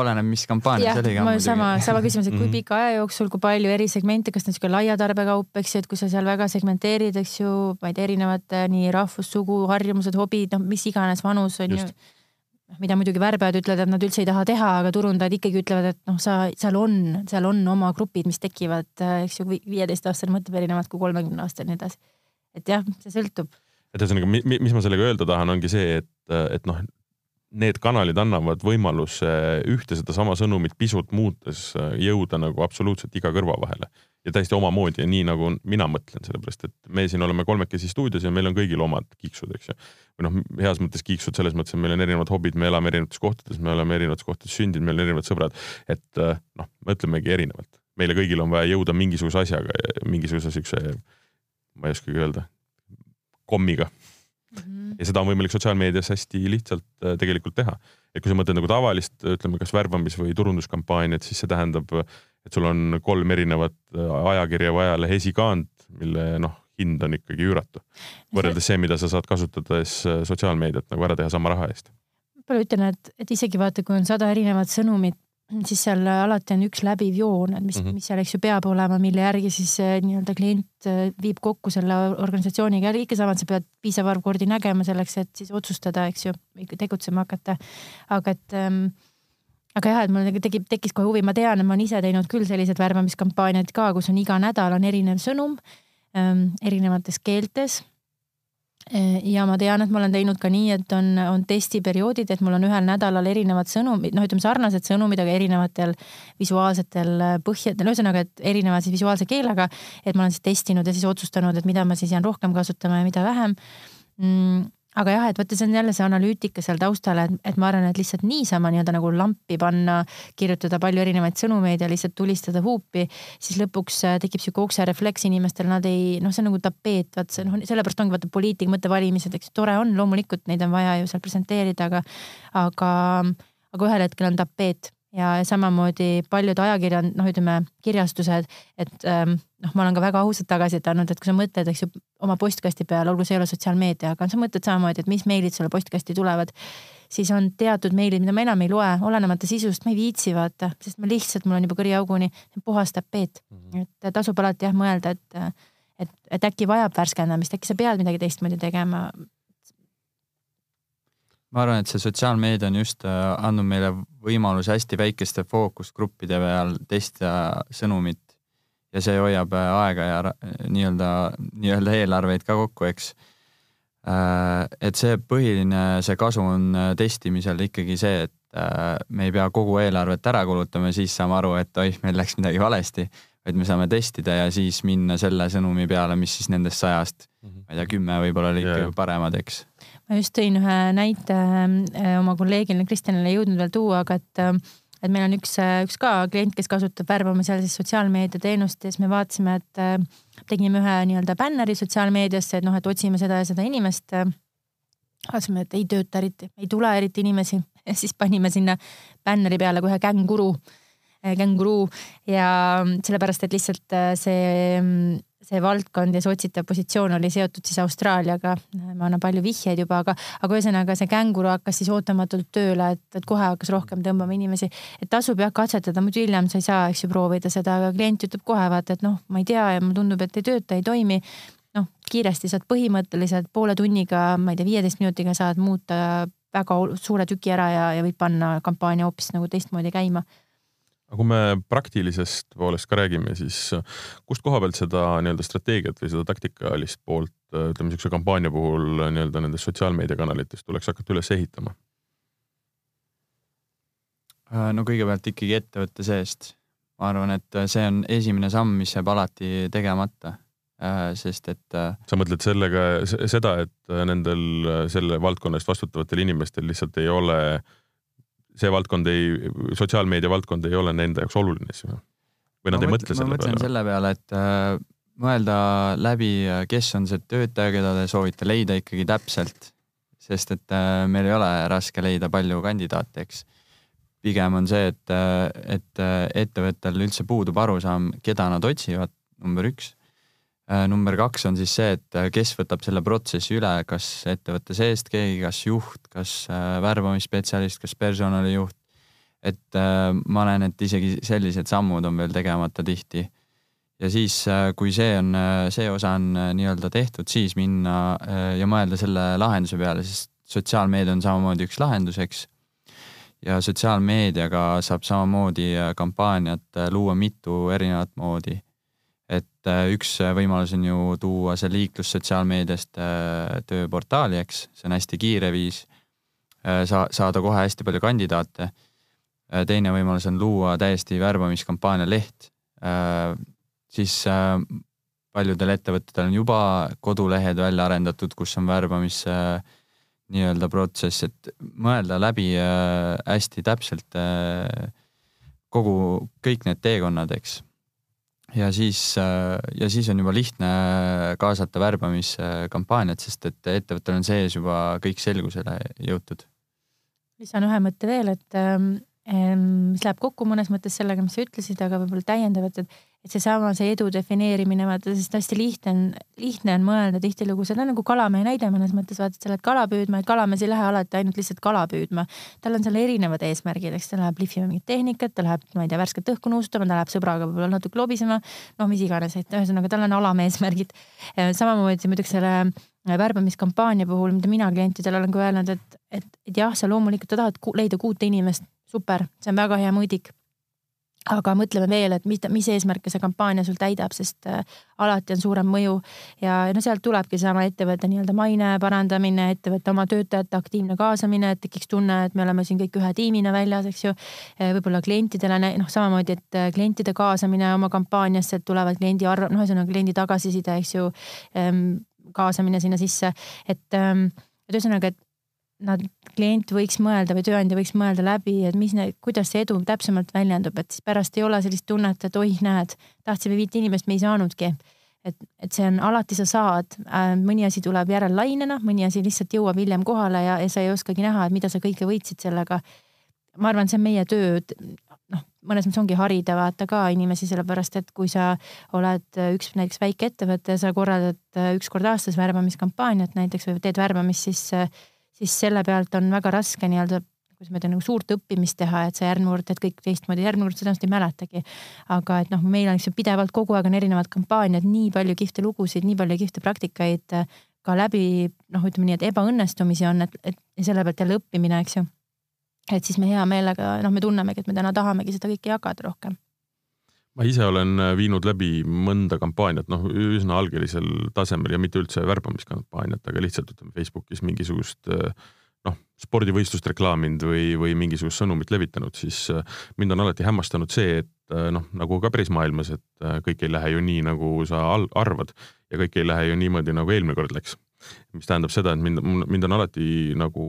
[SPEAKER 4] oleneb, mis kampaania see oli.
[SPEAKER 3] sama, sama küsimus, et kui mhm. pika aja jooksul, kui palju erisegmente, kas ta on sihuke laia tarbekaup, eks ju, et kui sa seal väga segmenteerid, eks ju, ma ei tea, erinevate nii rahvus, sugu, harjumused, hobid, noh, mis iganes vanus on Just. ju mida muidugi värbajad ütlevad, et nad üldse ei taha teha, aga turundajad ikkagi ütlevad, et noh, sa, seal on, seal on oma grupid, mis tekivad, eks ju, viieteistaastane mõtleb erinevalt kui kolmekümne aastane ja nii edasi. et jah, see sõltub.
[SPEAKER 2] et ühesõnaga, mis ma sellega öelda tahan, ongi see, et, et noh, need kanalid annavad võimaluse ühte sedasama sõnumit pisut muutes jõuda nagu absoluutselt iga kõrva vahele ja täiesti omamoodi ja nii nagu mina mõtlen, sellepärast et me siin oleme kolmekesi stuudios ja meil on kõigil omad kiiksud, eks ju. või noh, heas mõttes kiiksud selles mõttes, et meil on erinevad hobid, me elame erinevates kohtades, me oleme erinevates kohtades sündinud, meil on erinevad sõbrad. et äh, noh, mõtlemegi erinevalt, meile kõigil on vaja jõuda mingisuguse asjaga, mingisuguse siukse, ma ei oskagi öelda, kommiga mm. -hmm. ja seda on võimalik sotsiaalmeedias hästi lihtsalt äh, tegelikult teha. et kui sa mõtled nagu tavalist, ütleme, kas värbamis- või turunduskampaaniat, siis see tähendab et sul on kolm erinevat äh, ajakirja või ajalehe esikaant, mille noh, hind on ikkagi üüratu. võrreldes see, mida sa saad kasutades äh, sotsiaalmeediat nagu ära teha sama raha eest.
[SPEAKER 3] võib-olla ütlen, et, et isegi vaata, kui on sada erinevat sõnumit, siis seal alati on üks läbiv joon, et mis mm, -hmm. mis seal, eks ju, peab olema, mille järgi siis nii-öelda klient äh, viib kokku selle organisatsiooniga kõike sama, et sa pead piisav arv kordi nägema selleks, et siis otsustada, eks ju, tegutsema hakata. aga et ähm, aga jah, et mul nagu tegi, tekkis kohe huvi, ma tean, et ma olen ise teinud küll sellised värbamiskampaaniad ka, kus on iga nädal on erinev sõnum ähm, erinevates keeltes. Äh, ja ma tean, et ma olen teinud ka nii, et on, on testiperioodid, et mul on ühel nädalal erinevad sõnumid, noh, ütleme sarnased sõnumid, aga erinevatel visuaalsetel äh, põhjadel, ühesõnaga, et erineva siis visuaalse keelega. et ma olen siis testinud ja siis otsustanud, et mida ma siis jään rohkem kasutama ja mida vähem mm aga jah, et vaata, see on jälle see analüütika seal taustal, et, et ma arvan, et lihtsalt niisama nii-öelda nagu lampi panna, kirjutada palju erinevaid sõnumeid ja lihtsalt tulistada huupi, siis lõpuks äh, tekib sihuke okserefleks inimestel, nad ei, noh, see on nagu tapeet, vaat see noh, sellepärast ongi vaata poliitika mõttevalimised, eks tore on, loomulikult neid on vaja ju seal presenteerida, aga, aga, aga ühel hetkel on tapeet ja samamoodi paljud ajakirjad, noh, ütleme kirjastused, et ähm, noh, ma olen ka väga ausalt tagasisidet andnud, et kui sa mõtled, eks ju, oma postkasti peale, olgu see ei ole sotsiaalmeedia, aga sa mõtled samamoodi, et mis meilid sulle postkasti tulevad, siis on teatud meilid, mida ma enam ei loe, olenemata sisust, ma ei viitsi vaata, sest ma lihtsalt, mul on juba kõriauguni puhas tapeet mm. -hmm. et tasub alati jah mõelda, et, et, et äkki vajab värskendamist, äkki sa pead midagi teistmoodi tegema
[SPEAKER 4] ma arvan, et see sotsiaalmeedia on just äh, andnud meile võimaluse hästi väikeste fookusgruppide peal testida sõnumit ja see hoiab äh, aega ja nii-öelda, nii-öelda eelarveid ka kokku, eks. Äh, et see põhiline, see kasu on testimisel ikkagi see, et äh, me ei pea kogu eelarvet ära kulutama ja siis saame aru, et oih, meil läks midagi valesti, vaid me saame testida ja siis minna selle sõnumi peale, mis siis nendest sajast mm, -hmm. ma ei tea, kümme võib-olla olid yeah. paremad, eks.
[SPEAKER 3] ma just tõin ühe näite äh, oma kolleegile Kristjanile ei jõudnud veel tuua, aga et äh, et meil on üks, üks ka klient, kes kasutab värbamisel siis sotsiaalmeediateenust ja siis me vaatasime, et äh, tegime ühe nii-öelda bänneri sotsiaalmeediasse, et noh, et otsime seda ja seda inimest. vaatasime, et ei tööta eriti, ei tule eriti inimesi ja siis panime sinna bänneri peale kohe känguru, äh, känguruu ja sellepärast, et lihtsalt äh, see see valdkond ja see otsitav positsioon oli seotud siis Austraaliaga. ma annan palju vihjeid juba, aga, aga ühesõnaga see känguru hakkas siis ootamatult tööle, et, et kohe hakkas rohkem tõmbama inimesi. et tasub jah katsetada, muidu hiljem sa ei saa, eks ju, proovida seda, aga klient ütleb kohe vaata, et noh, ma ei tea ja mulle tundub, et ei tööta, ei toimi. noh, kiiresti saad põhimõtteliselt poole tunniga, ma ei tea, viieteist minutiga saad muuta väga suure tüki ära ja, ja võid panna kampaania hoopis nagu teistmoodi käima
[SPEAKER 2] aga kui me praktilisest poolest ka räägime, siis äh, kust koha pealt seda nii-öelda strateegiat või seda taktikalist poolt, äh, ütleme niisuguse kampaania puhul äh, nii-öelda nendest sotsiaalmeediakanalitest tuleks hakata üles ehitama?
[SPEAKER 4] no kõigepealt ikkagi ettevõtte seest. ma arvan, et see on esimene samm, mis jääb alati tegemata sest et.
[SPEAKER 2] sa mõtled sellega seda, et nendel selle valdkonna eest vastutavatel inimestel lihtsalt ei ole äh, see valdkond ei, sotsiaalmeedia valdkond ei ole nende jaoks oluline siis või? või nad ma ei mõtle selle
[SPEAKER 4] peale? ma mõtlen selle peale, et äh, mõelda läbi, äh, kes on see töötaja, keda te soovite leida ikkagi täpselt. sest et äh, meil ei ole raske leida palju kandidaate, eks. pigem on see, et, äh, et äh, ettevõttel üldse puudub arusaam, keda nad otsivad, number üks number kaks on siis see, et äh, kes võtab selle protsessi üle, kas ettevõtte seest keegi, kas juht, kas äh, värbamisspetsialist, kas personalijuht. et ma näen, et isegi sellised sammud on veel tegemata tihti. ja siis, kui see on, see osa on nii-öelda tehtud, siis minna ja mõelda selle lahenduse peale, sest sotsiaalmeedia on samamoodi üks lahendus, eks. ja sotsiaalmeediaga saab samamoodi kampaaniat luua mitu erinevat moodi et äh, üks äh, võimalus on ju tuua see liiklus sotsiaalmeediast äh, tööportaali, eks, see on hästi kiire viis sa-, saada kohe hästi palju kandidaate. teine võimalus on luua täiesti värbamiskampaania leht. siis paljudel ettevõtetel on juba kodulehed välja arendatud, kus on värbamis nii-öelda protsess, et mõelda läbi hästi täpselt kogu, kõik need teekonnad, eks ja siis, äh, ja siis on juba lihtne kaasata värbamiskampaaniat, sest et ettevõttel on sees juba kõik selgusele jõutud.
[SPEAKER 3] lisan ühe mõtte veel, et ähm, mis läheb kokku mõnes mõttes sellega, mis sa ütlesid, aga võib-olla täiendavalt, et, et seesama, see edu defineerimine, vaata, sest hästi lihtne on, lihtne on mõelda tihtilugu, see on nagu kalamehe näide mõnes mõttes, vaata, sa lähed kala püüdma, et kalamees ei lähe alati ainult lihtsalt kala püüdma. tal on seal erinevad eesmärgid, eks ta läheb lihvima mingit tehnikat, ta läheb, ma ei tea, värsket õhku nuusutama, ta läheb sõbraga võib-olla natuke lobisema, noh, mis iganes, et ühesõnaga tal on alameesmärgid. samamoodi muidugi selle värbamiskampaania puhul, mida mina klientidele olen ka öelnud, et, et, et jah, sa loomulikult tahad leida kuute inimest super, see on väga hea mõõdik. Aga mõtleme veel, et mis, mis eesmärke see kampaania sul täidab, sest äh, alati on suurem mõju ja no sealt tulebki seesama ettevõtte nii-öelda maine parandamine, ettevõtte oma töötajate aktiivne kaasamine, et tekiks tunne, et me oleme siin kõik ühe tiimina väljas, eks ju. Äh, võib-olla klientidele noh, samamoodi, et äh, klientide kaasamine oma kampaaniasse, et tulevad kliendi arv, noh, ühesõnaga kliendi tagasiside, eks ju ähm, kaasamine sinna sisse, et, ähm, et ühesõnaga, et nad, klient võiks mõelda või tööandja võiks mõelda läbi, et mis, kuidas see edu täpsemalt väljendub, et siis pärast ei ole sellist tunnet, et oih, näed, tahtsime viit inimest, me ei saanudki. et, et see on alati sa saad, äh, mõni asi tuleb järellainena, mõni asi lihtsalt jõuab hiljem kohale ja, ja sa ei oskagi näha, et mida sa kõike võitsid sellega. ma arvan, see on meie töö, noh, mõnes mõttes ongi harida vaata ka inimesi, sellepärast et kui sa oled üks näiteks väike ettevõte, sa korraldad üks kord aastas värbamiskampaaniat näiteks või teed värbamist, siis siis selle pealt on väga raske nii-öelda kuidas ma ütlen, nagu suurt õppimist teha, et sa järgmine kord teed kõik teistmoodi, järgmine kord sa tõenäoliselt ei mäletagi. aga et noh, meil on ju pidevalt kogu aeg on erinevad kampaaniad, nii palju kihvte lugusid, nii palju kihvte praktikaid ka läbi noh, ütleme nii, et ebaõnnestumisi on, et, et selle pealt jälle õppimine, eks ju. et siis me hea meelega, noh, me tunnemegi, et me täna tahamegi seda kõike jagada rohkem
[SPEAKER 2] ma ise olen viinud läbi mõnda kampaaniat, noh, üsna algelisel tasemel ja mitte üldse värbamiskampaaniat, aga lihtsalt ütleme Facebookis mingisugust äh, noh, spordivõistlust reklaaminud või, või mingisugust sõnumit levitanud, siis äh, mind on alati hämmastanud see, et äh, noh, nagu ka päris maailmas, et äh, kõik ei lähe ju nii, nagu sa arvad ja kõik ei lähe ju niimoodi, nagu eelmine kord läks. mis tähendab seda, et mind, mind on alati nagu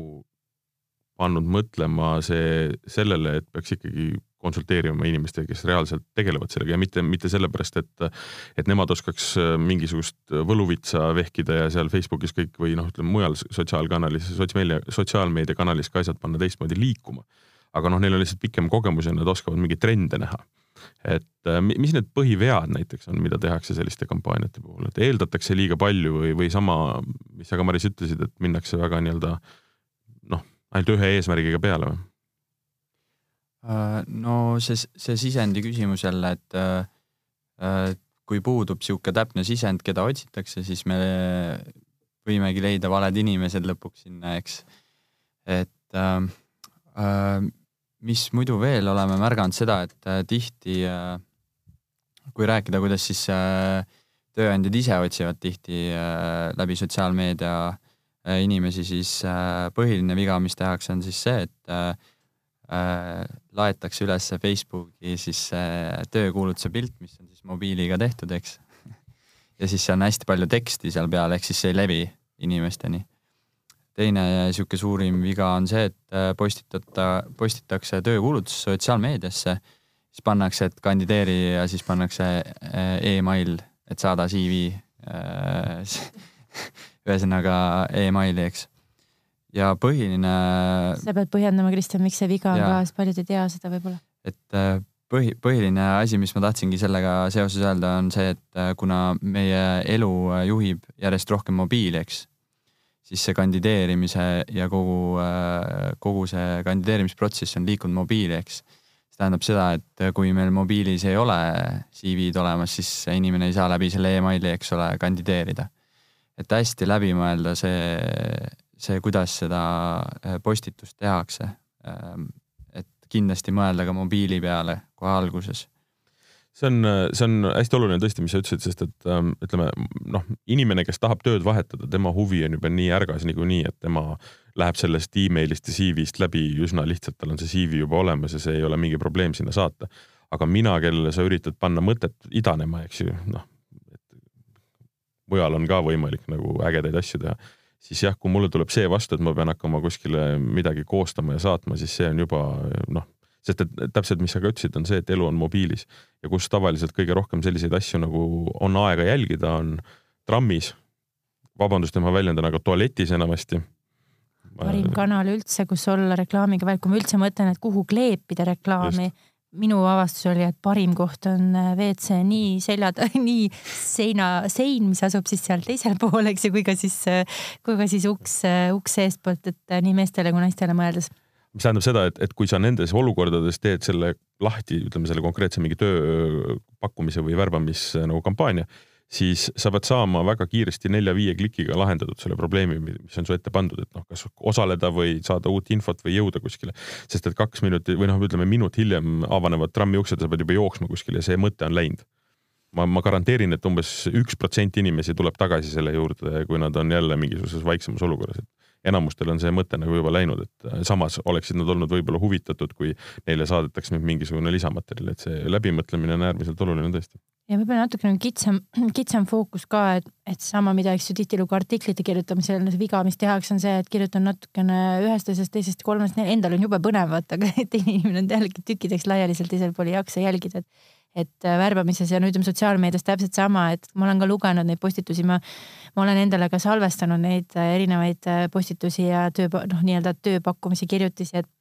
[SPEAKER 2] pannud mõtlema see sellele, et peaks ikkagi konsulteerima inimestega, kes reaalselt tegelevad sellega ja mitte, mitte sellepärast, et, et nemad oskaks mingisugust võluvitsa vehkida ja seal Facebookis kõik või noh, ütleme mujal sotsiaalkanalis, sotsmeedia, sotsiaalmeediakanalis ka asjad panna teistmoodi liikuma. aga noh, neil on lihtsalt pikem kogemus ja nad oskavad mingeid trende näha. et mis need põhivead näiteks on, mida tehakse selliste kampaaniate puhul, et eeldatakse liiga palju või, või sama, mis sa ka Maris ütlesid, et minnakse väga nii-öelda noh, ainult ühe eesmärgiga peale või?
[SPEAKER 4] Äh, no see, see sisendi küsimus jälle, et äh, kui puudub niisugune täpne sisend, keda otsitakse, siis me võimegi leida valed inimesed lõpuks sinna, eks. et äh, äh, mis muidu veel oleme märganud seda, et äh, tihti äh, kui rääkida, kuidas siis äh, tööandjad ise otsivad tihti äh, läbi sotsiaalmeedia äh, inimesi, siis äh, põhiline viga, mis tehakse, on siis see, et äh, äh, laetakse üles Facebooki siis äh, töökuulutuse pilt, mis on siis mobiiliga tehtud, eks. ja siis seal on hästi palju teksti seal peal, ehk siis see ei levi inimesteni. teine niisugune suurim viga on see, et äh, postitata, postitakse töökuulutus sotsiaalmeediasse, siis pannakse, et kandideeri ja siis pannakse äh, email, et saada CV äh, ühesõnaga emaili, eks ja põhiline.
[SPEAKER 3] sa pead põhjendama, Kristjan, miks see viga on ka, sest paljud ei tea seda võib-olla.
[SPEAKER 4] et äh, põhi, põhiline asi, mis ma tahtsingi sellega seoses öelda, on see, et äh, kuna meie elu äh, juhib järjest rohkem mobiili, eks, siis see kandideerimise ja kogu, kogu see kandideerimisprotsess on liikunud mobiili, eks. see tähendab seda, et kui meil mobiilis ei ole CV-d olemas, siis inimene ei saa läbi selle emaili, eks ole, kandideerida. et hästi läbi mõelda see see, kuidas seda äh, postitust tehakse. Ähm, et kindlasti mõelda ka mobiili peale kohe alguses
[SPEAKER 2] see on, see on hästi oluline tõesti, mis sa ütlesid, sest et ähm, ütleme noh, inimene, kes tahab tööd vahetada, tema huvi on juba nii ärgas niikuinii, et tema läheb sellest emailist ja CV-st läbi üsna lihtsalt, tal on see CV juba olemas ja see ei ole mingi probleem sinna saata. aga mina, kellele sa üritad panna mõtet idanema, eks ju, noh, mujal on ka võimalik nagu ägedaid asju teha siis jah, kui mulle tuleb see vastu, et ma pean hakkama kuskile midagi koostama ja saatma, siis see on juba noh, sest et täpselt, mis sa ka ütlesid, on see, et elu on mobiilis ja kus tavaliselt kõige rohkem selliseid asju nagu on aega jälgida, on trammis. vabandust, et ma väljendan, aga tualetis enamasti.
[SPEAKER 3] parim kanal üldse, kus olla reklaamiga, kui ma üldse mõtlen, et kuhu kleepida reklaami Just minu avastus oli, et parim koht on äh, WC nii selja, nii seina, sein, mis asub siis seal teisel pool, eks ju, kui ka siis, äh, kui ka siis uks, äh, uks seestpoolt, et nii meestele kui naistele mõeldes.
[SPEAKER 2] Mis tähendab seda, et, et kui sa nendes olukordades teed selle lahti, ütleme selle konkreetse mingi töö pakkumise või värbamis nagu kampaania, siis sa pead saama väga kiiresti nelja-viie klikiga lahendatud selle probleemi, mis on su ette pandud, et noh, kas osaleda või saada uut infot või jõuda kuskile. sest et kaks minutit või noh, ütleme minut hiljem avanevad trammi uksed, sa pead juba jooksma kuskile ja see mõte on läinud. ma, ma garanteerin, et umbes üks protsent inimesi tuleb tagasi selle juurde, kui nad on jälle mingisuguses vaiksemas olukorras, et enamustel on see mõte nagu juba läinud, et äh, samas oleksid nad olnud võib-olla huvitatud, kui neile saadetaks nüüd mingisugune lisamaterjal, et see läbimõtlemine on äärmiselt oluline tõesti.
[SPEAKER 3] ja võib-olla natukene kitsam, kitsam fookus ka, et, et sama, mida eks ju tihtilugu artiklite kirjutamisel see viga, mis tehakse, on see, et kirjutan natukene ühest asjast, teisest, kolmest, endal on jube põnev vaata, aga teine inimene on jällegi tükkideks laiali seal teisel pool ei jaksa jälgida, et et äh, värbamises ja no ütleme sotsiaalmeedias täpselt sama, et ma olen ka lugenud neid postitusi, ma, ma olen endale ka salvestanud neid äh, erinevaid äh, postitusi ja töö, noh, nii-öelda tööpakkumisi, kirjutisi, et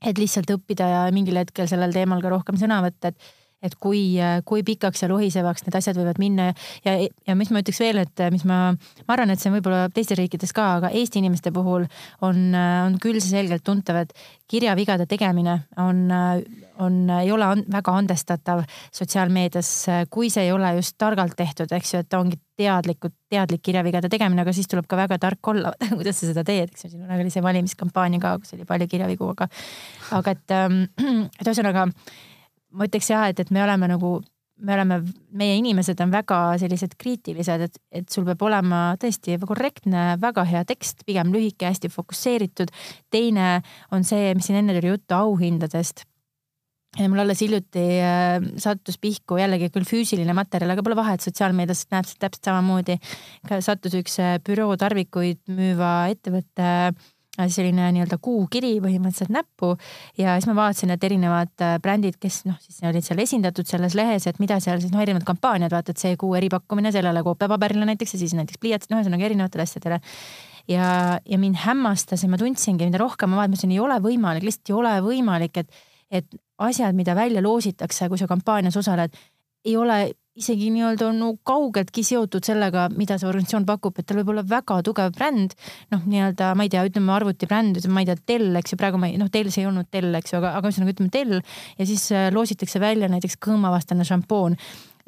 [SPEAKER 3] et lihtsalt õppida ja mingil hetkel sellel teemal ka rohkem sõna võtta, et et kui, kui pikaks ja lohisevaks need asjad võivad minna ja, ja mis ma ütleks veel, et mis ma, ma arvan, et see on võib-olla teistes riikides ka, aga Eesti inimeste puhul on, on küll see selgelt tuntav, et kirjavigade tegemine on, on, ei ole an, väga andestatav sotsiaalmeedias, kui see ei ole just targalt tehtud, eks ju, et ongi teadlikult, teadlik kirjavigade tegemine, aga siis tuleb ka väga tark olla kuidas sa seda teed, eks ju, siin oli see valimiskampaania ka, kus oli palju kirjavigu, aga, aga et, et ühesõnaga ma ütleks jah, et, et me oleme nagu me oleme, meie inimesed on väga sellised kriitilised, et, et sul peab olema tõesti korrektne, väga hea tekst, pigem lühike, hästi fokusseeritud. teine on see, mis siin enne tuli juttu auhindadest ja mul alles hiljuti äh, sattus pihku jällegi küll füüsiline materjal, aga pole vahet, sotsiaalmeedias näeb seda täpselt samamoodi. sattus üks äh, büroo tarvikuid müüva ettevõtte äh, selline nii-öelda kuukiri põhimõtteliselt näppu. Ja siis ma vaatasin, et erinevad äh, brändid, kes noh, siis olid seal esindatud selles lehes, et mida seal siis noh, erinevad kampaaniad, vaata, et see kuu eripakkumine sellele koopiapaberile näiteks ja siis näiteks pliiats, no ühesõnaga erinevatele asjadele. Ja, ja mind hämmastas ja ma tundsingi, mida rohkem ma vaatasin, ei ole võimalik, lihtsalt ei ole võimalik, et et asjad, mida välja loositakse, kui sa kampaanias osaled, ei ole isegi nii-öelda no kaugeltki seotud sellega, mida see organisatsioon pakub, et tal võib olla väga tugev bränd. noh, nii-öelda ma ei tea, ütleme arvutibränd, ütleme, ma ei tea, Dell, eks ju, praegu ma ei, noh, Dell see ei olnud Dell, eks ju, aga, aga ühesõnaga ütleme Dell ja siis äh, loositakse välja näiteks kõõmavastane šampoon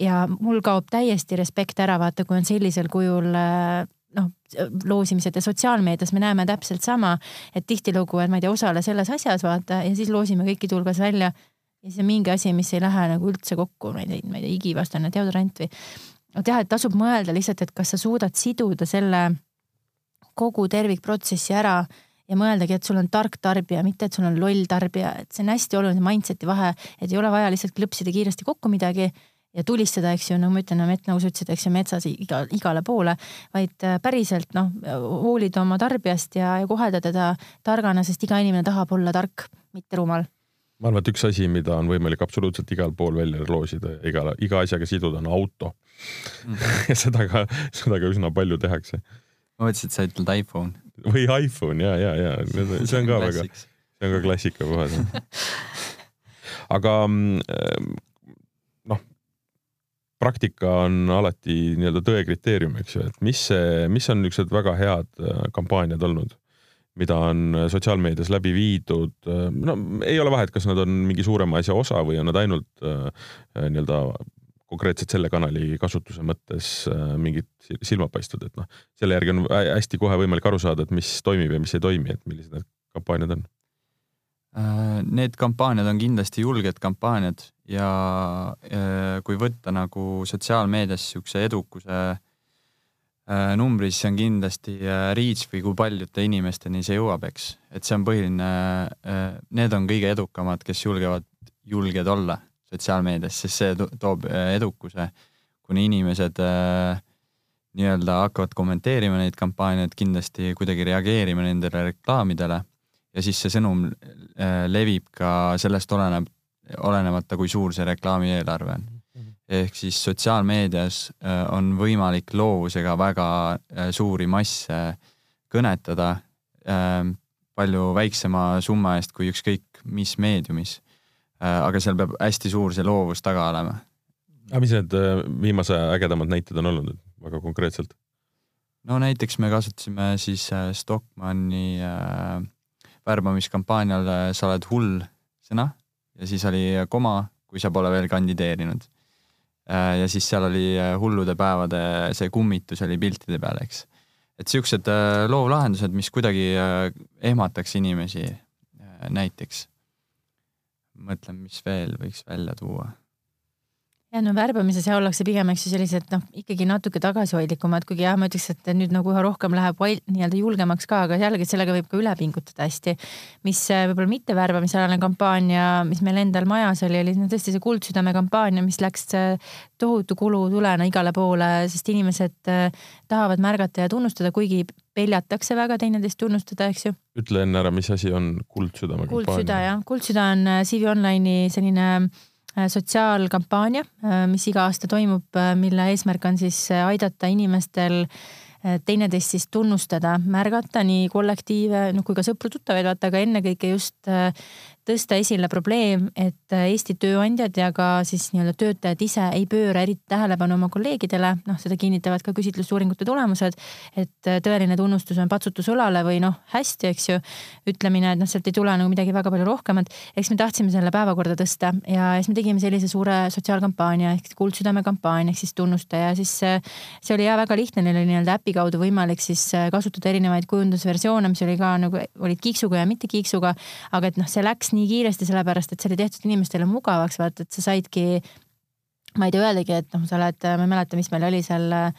[SPEAKER 3] ja mul kaob täiesti respekt ära, vaata, kui on sellisel kujul äh, noh, loosimised ja sotsiaalmeedias me näeme täpselt sama, et tihtilugu, et ma ei tea, osale selles asjas vaata ja siis loosime kõikide hulgas välja. Ja siis on mingi asi, mis ei lähe nagu üldse kokku, ma ei tea, ma ei tea, igivastane deodorant või. et jah, et tasub mõelda lihtsalt, et kas sa suudad siduda selle kogu tervikprotsessi ära ja mõeldagi, et sul on tark tarbija, mitte et sul on loll tarbija, et see on hästi oluline mindset'i vahe, et ei ole vaja lihtsalt klõpsida kiiresti kokku midagi ja tulistada, eks ju, no ma ütlen, mett, nagu sa ütlesid, eks ju, metsas iga, igale poole, vaid äh, päriselt noh, hoolida oma tarbijast ja, ja kohelda teda targana, sest iga inimene tahab olla tark, mitte rumal.
[SPEAKER 2] Ma arvan, et üks asi, mida on võimalik absoluutselt igal pool välja loosida, iga, iga asjaga siduda, on auto mm. -hmm. ja seda ka, seda ka üsna palju tehakse.
[SPEAKER 4] ma mõtlesin, et sa ütled iPhone.
[SPEAKER 2] või iPhone ja, ja, ja see on ka väga, see on ka klassika puhas aga mm, praktika on alati nii-öelda tõe kriteerium, eks ju, et mis see, mis on niisugused väga head äh, kampaaniad olnud, mida on sotsiaalmeedias läbi viidud, äh, no ei ole vahet, kas nad on mingi suurema asja osa või on nad ainult äh, nii-öelda konkreetselt selle kanali kasutuse mõttes mingid silmapaistvad, et noh, selle järgi on hästi kohe võimalik aru saada, et mis toimib ja mis ei toimi, et millised need kampaaniad on.
[SPEAKER 4] Äh, need kampaaniad on kindlasti julged kampaaniad ja kui võtta nagu sotsiaalmeedias niisuguse edukuse äh, numbri, siis see on kindlasti äh, reach või kui paljude inimesteni see jõuab, eks. et see on põhiline, need on kõige edukamad, kes julgevad, julged olla sotsiaalmeedias, sest see toob edukuse, kuni inimesed nii-öelda hakkavad kommenteerima neid kampaaniaid, kindlasti kuidagi reageerima nendele reklaamidele ja siis see sõnum äh, levib ka sellest oleneb, olenemata, kui suur see reklaamieelarve on. Ehk siis sotsiaalmeedias äh, on võimalik loovusega väga äh, suuri masse kõnetada ähm, palju väiksema summa eest kui ükskõik mis meediumis. aga seal peab hästi suur see loovus taga olema.
[SPEAKER 2] aga mis need viimase ägedamad näited on olnud väga konkreetselt?
[SPEAKER 4] no näiteks me kasutasime siis Stockmanni äh, värbamiskampaanial sa oled hull sõna ja siis oli koma, kui sa pole veel kandideerinud. Äh, ja siis seal oli äh, hullude päevade see kummitus oli piltide peal, eks. et siuksed äh, loovlahendused, mis kuidagi ehmataks inimesi näiteks. mõtlen, mis veel võiks välja tuua
[SPEAKER 3] ja no värbamises ja ollakse pigem, eks ju, sellised noh, ikkagi natuke tagasihoidlikumad, kuigi jah, ma ütleks, et nüüd nagu üha rohkem läheb nii-öelda julgemaks ka, aga jällegi sellega võib ka üle pingutada hästi. mis äh, võib-olla mitte värbamisalane kampaania, mis meil endal majas oli, oli no tõesti see Kuldsüdame kampaania, mis läks äh, tohutu kulutulena igale poole, sest inimesed äh, tahavad märgata ja tunnustada, kuigi peljatakse väga teineteist tunnustada, eks ju.
[SPEAKER 2] ütle enne ära, mis asi on Kuldsüdame kampaania?
[SPEAKER 3] kuldsüda jah, Kuldsüda on CV Online'i selline Äh, sotsiaalkampaania, äh, mis iga aasta toimub, äh, mille eesmärk on siis aidata inimestel teineteist siis tunnustada, märgata nii kollektiive, noh kui ka sõpru-tuttavaid, vaata, aga ennekõike just tõsta esile probleem, et Eesti tööandjad ja ka siis nii-öelda töötajad ise ei pööra eriti tähelepanu oma kolleegidele, noh, seda kinnitavad ka küsitlusuuringute tulemused. et tõeline tunnustus on patsutus õlale või noh, hästi, eks ju, ütlemine, et noh, sealt ei tule nagu midagi väga palju rohkemat. eks me tahtsime selle päevakorda tõsta ja siis me tegime sellise suure sotsiaalkampaania ehk Kuldsüdame kampaania ehk siis tunnusta ja siis see oli ja väga lihtne, neil oli nii-öelda äpi kaudu võimalik siis kasutada erinevaid kujundusversioone, mis oli ka nagu olid kiiksuga ja mitte kiiksuga, aga et noh, see läks läks nii kiiresti, sellepärast et see oli tehtud inimestele mugavaks, vaata, et sa saidki ma ei tea öeldagi, et noh, sa oled, ma ei mäleta, mis meil oli seal äh,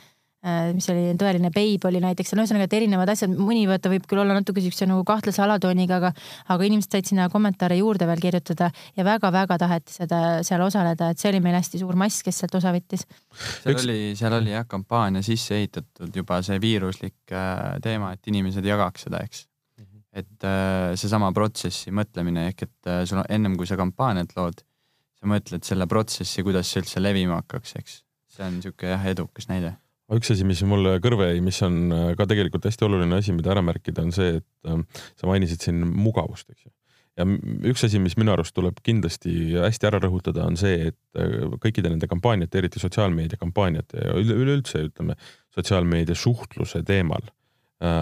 [SPEAKER 3] Äh, mis oli tõeline beib oli näiteks, no ühesõnaga, et erinevad asjad, mõni vaata võib küll olla natuke siukse nagu kahtlase alatooniga, aga, aga inimesed said sinna kommentaare juurde veel kirjutada ja väga-väga taheti seda seal osaleda, et see oli meil hästi suur mass, kes sealt osa võttis.
[SPEAKER 4] seal Üks... oli, seal oli jah, kampaania sisse ehitatud juba see viiruslik äh, teema, et inimesed jagaks seda, eks. Et äh, seesama protsessi mõtlemine ehk et äh, sul on ennem kui sa kampaaniat lood, sa mõtled selle protsessi, kuidas see üldse levima hakkaks, eks. see on niisugune jah, edukas näide
[SPEAKER 2] üks asi, mis mulle kõrva jäi, mis on äh, ka tegelikult hästi oluline asi, mida ära märkida, on see, et sa mainisid siin mugavust, eks ju. ja üks asi, mis minu arust tuleb kindlasti hästi ära rõhutada, on see, et kõikide nende kampaaniate, eriti sotsiaalmeedia kampaaniate ja üleüldse ütleme sotsiaalmeedia suhtluse teemal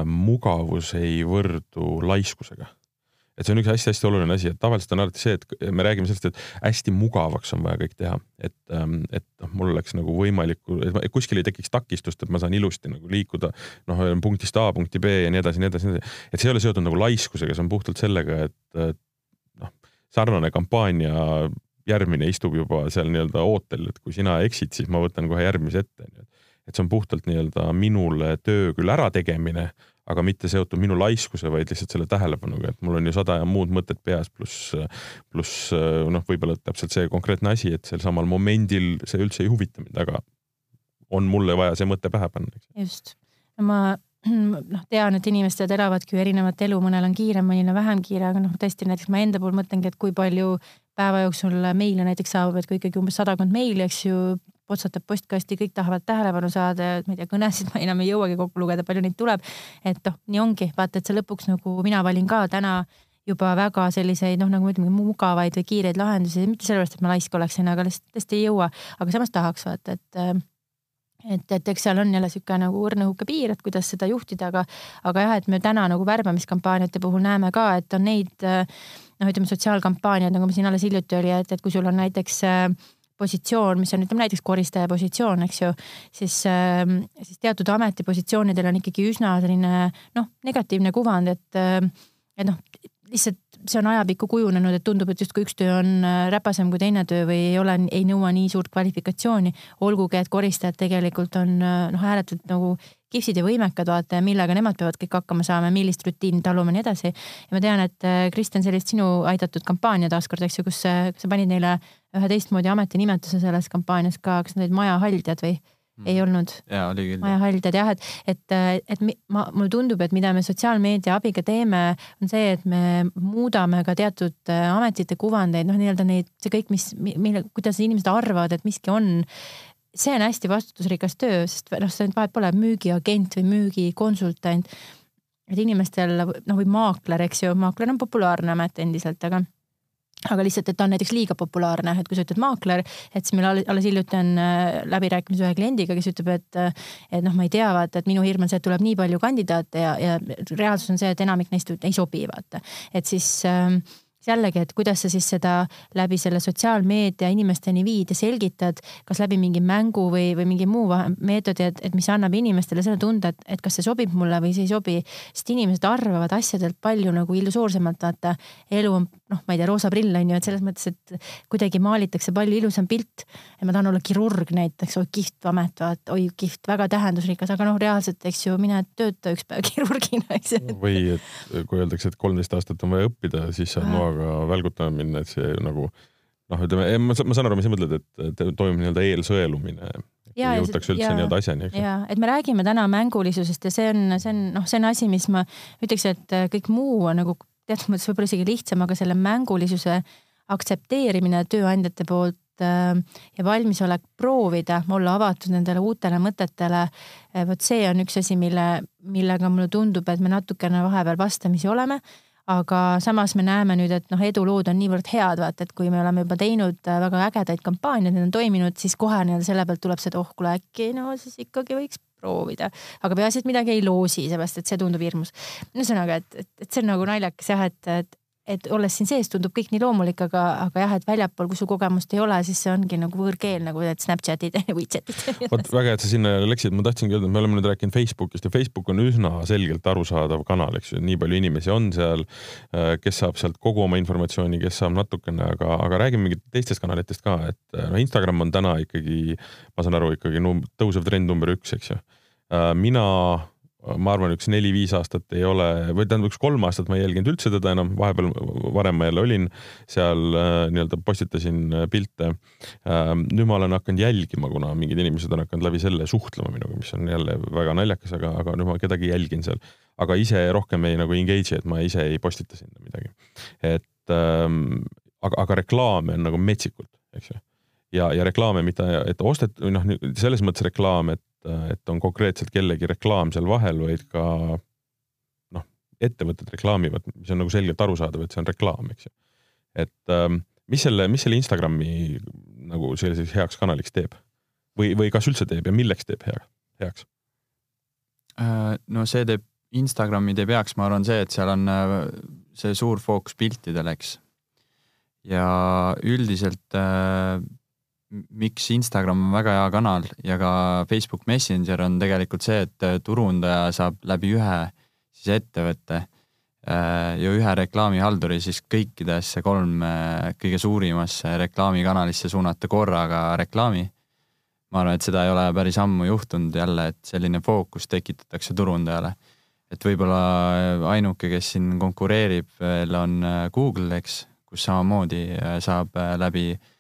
[SPEAKER 2] mugavus ei võrdu laiskusega et see on üks hästi-hästi oluline asi, et tavaliselt on alati see, et me räägime sellest, et hästi mugavaks on vaja kõik teha, et, ähm, et noh, mul oleks nagu võimalik, et kuskil ei tekiks takistust, et ma saan ilusti nagu liikuda noh, punktist A punkti B ja nii edasi, nii edasi, nii edasi. et see ei ole seotud nagu laiskusega, see on puhtalt sellega, et noh, sarnane kampaania järgmine istub juba seal nii-öelda ootel, et kui sina eksid, siis ma võtan kohe järgmise ette. Et see on puhtalt nii-öelda minule töö küll ärategemine aga mitte seotud minu laiskuse, vaid lihtsalt selle tähelepanuga, et mul on ju sada ja muud mõtted peas, pluss, pluss noh, võib-olla täpselt see konkreetne asi, et sel samal momendil see üldse ei huvita mind, aga on mulle vaja see mõte pähe panna.
[SPEAKER 3] just, ma noh, tean, et inimesed elavadki ju erinevat elu, mõnel on kiire, mõnel on vähem kiire, aga noh, tõesti näiteks ma enda puhul mõtlengi, et kui palju päeva jooksul meile näiteks saabub, et kui ikkagi umbes sadakond meili, eks ju, potsatab postkasti, kõik tahavad tähelepanu saada ma ei tea, kõnesid ma enam ei jõuagi kokku lugeda, palju neid tuleb. et noh, nii ongi, vaata, et see lõpuks nagu mina valin ka täna juba väga selliseid noh, nagu ma ütlen, mugavaid või kiireid lahendusi, mitte sellepärast, et ma laisk oleksin, aga lihtsalt tõesti ei jõua, aga samas tahaks vaata, et et, et eks seal on jälle sihuke nagu õrnahuke piir, et kuidas seda juhtida, aga, aga jah, et me täna nagu värbamiskampaaniate puhul näeme ka, et on neid noh, ütleme sotsiaalkampaaniad, nagu siin alles hiljuti oli, et, et kui sul on näiteks äh, positsioon, mis on ütleme näiteks koristaja positsioon, eks ju, siis, ähm, siis teatud ametipositsioonidel on ikkagi üsna selline noh, negatiivne kuvand, et, äh, et noh, lihtsalt see on ajapikku kujunenud, et tundub, et justkui üks töö on äh, räpasem kui teine töö või ei ole, ei nõua nii suurt kvalifikatsiooni. olgugi, et koristajad tegelikult on äh, noh, ääretult nagu kihvtid ja võimekad, vaata ja millega nemad peavad kõik hakkama saama, millist rutiini taluma ja nii edasi. ja ma tean, et Kristjan, sellist sinu aidatud kampaania taaskord, eks ju, kus sa panid neile ühe teistmoodi ametinimetuse selles kampaanias ka, kas nad olid majahaldjad või mm. ei olnud?
[SPEAKER 4] jaa, oli küll.
[SPEAKER 3] majahaldjad jah, et, et, et ma, mulle tundub, et mida me sotsiaalmeedia abiga teeme, on see, et me muudame ka teatud äh, ametite kuvandeid, noh, nii-öelda neid, see kõik, mis, mille, kuidas inimesed arvavad, et miski on see on hästi vastutusrikas töö, sest noh, see vahet pole müügiagent või müügikonsultant. et inimestel noh, või maakler, eks ju, maakler on populaarne amet endiselt, aga aga lihtsalt, et ta on näiteks liiga populaarne, et kui sa ütled maakler, et siis meil alles hiljuti on äh, läbirääkimised ühe kliendiga, kes ütleb, et, äh, et noh, ma ei tea, vaata, et minu hirm on see, et tuleb nii palju kandidaate ja, ja reaalsus on see, et enamik neist ei sobi, vaata. et siis äh, jällegi, et kuidas sa siis seda läbi selle sotsiaalmeedia inimesteni viid ja selgitad, kas läbi mingi mängu või, või mingi muu meetodi, et, et mis annab inimestele selle tunde, et, et kas see sobib mulle või see ei sobi. sest inimesed arvavad asjadelt palju nagu illusoorsemalt, vaata elu on noh, ma ei tea, roosa prill on ju, et selles mõttes, et kuidagi maalitakse palju ilusam pilt. ja ma tahan olla kirurg näiteks, oi kihvt amet, vaat oi kihvt, väga tähendusrikas, aga noh, reaalselt, eks ju, mine tööta üks päev kirurgina, eks ju.
[SPEAKER 2] või et kui öeldakse, et kolmteist aastat on vaja õppida, siis saab noaga aga välgutama minna, et see nagu noh, ütleme, ma, saan aru, mis sa mõtled, et toimub nii-öelda eelsõelumine. jõutakse üldse nii-öelda asjani,
[SPEAKER 3] ja, et me räägime täna mängulisusest ja see on, see on noh, see on asi, mis ma ütleks, et kõik muu on nagu teatud mõttes võib-olla isegi lihtsam, aga selle mängulisuse aktsepteerimine tööandjate poolt äh, ja valmisolek proovida, olla avatud nendele uutele mõtetele. Äh, vot see on üks asi, mille, millega mulle tundub, et me natukene vahepeal vastamisi oleme aga samas me näeme nüüd, et noh, edulood on niivõrd head, vaata, et kui me oleme juba teinud äh, väga ägedaid kampaaniaid, need on toiminud, siis kohe nii-öelda selle pealt tuleb see, et oh kuule äkki no siis ikkagi võiks proovida. aga peaasi, et midagi ei loosi, seepärast et see tundub hirmus. ühesõnaga, et, et, et see on nagu naljakas jah, et, et et olles siin sees, tundub kõik nii loomulik, aga, aga jah, et väljapool, kui sul kogemust ei ole, siis see ongi nagu võõrkeel nagu need Snapchatid ja WeChatid.
[SPEAKER 2] vot väga hea, et sa sinna läksid, ma tahtsingi öelda, et me oleme nüüd rääkinud Facebookist ja Facebook on üsna selgelt arusaadav kanal, eks ju, nii palju inimesi on seal, äh, kes saab sealt kogu oma informatsiooni, kes saab natukene, aga, aga räägime mingit teistest kanalitest ka, et noh, Instagram on täna ikkagi, ma saan aru, ikkagi num-, tõusev trend number üks, eks ju. Äh, mina ma arvan, üks neli-viis aastat ei ole, või tähendab, üks kolm aastat ma ei jälginud üldse teda enam, vahepeal varem ma jälle olin seal äh, nii-öelda postitasin äh, pilte äh,. nüüd ma olen hakanud jälgima, kuna mingid inimesed on hakanud läbi selle suhtlema minuga, mis on jälle väga naljakas, aga, aga nüüd ma kedagi jälgin seal. aga ise rohkem ei nagu engage'i, et ma ise ei postita sinna midagi. et ähm, aga, aga reklaame on nagu metsikult, eks ju ja, ja reklaame mitte, et ostet-, noh, selles mõttes reklaam, et et on konkreetselt kellegi reklaam seal vahel, vaid ka noh, ettevõtted reklaamivad, mis on nagu selgelt arusaadav, et see on reklaam, eks ju. et ähm, mis selle, mis selle Instagrami nagu selliseks heaks kanaliks teeb või, või kas üldse teeb ja milleks teeb hea, heaks?
[SPEAKER 4] Äh, no see teeb, Instagrami teeb heaks, ma arvan, see, et seal on äh, see suur fookus piltidel, eks. ja üldiselt äh, miks Instagram on väga hea kanal ja ka Facebook Messenger on tegelikult see, et äh, turundaja saab läbi ühe siis ettevõtte äh, ja ühe reklaamihalduri siis kõikidesse kolme kõige suurimasse reklaamikanalisse suunata korraga reklaami. ma arvan, et seda ei ole päris ammu juhtunud jälle, et selline fookus tekitatakse turundajale. et võib-olla ainuke, kes siin konkureerib veel on äh, Google, eks, kus samamoodi saab läbi äh,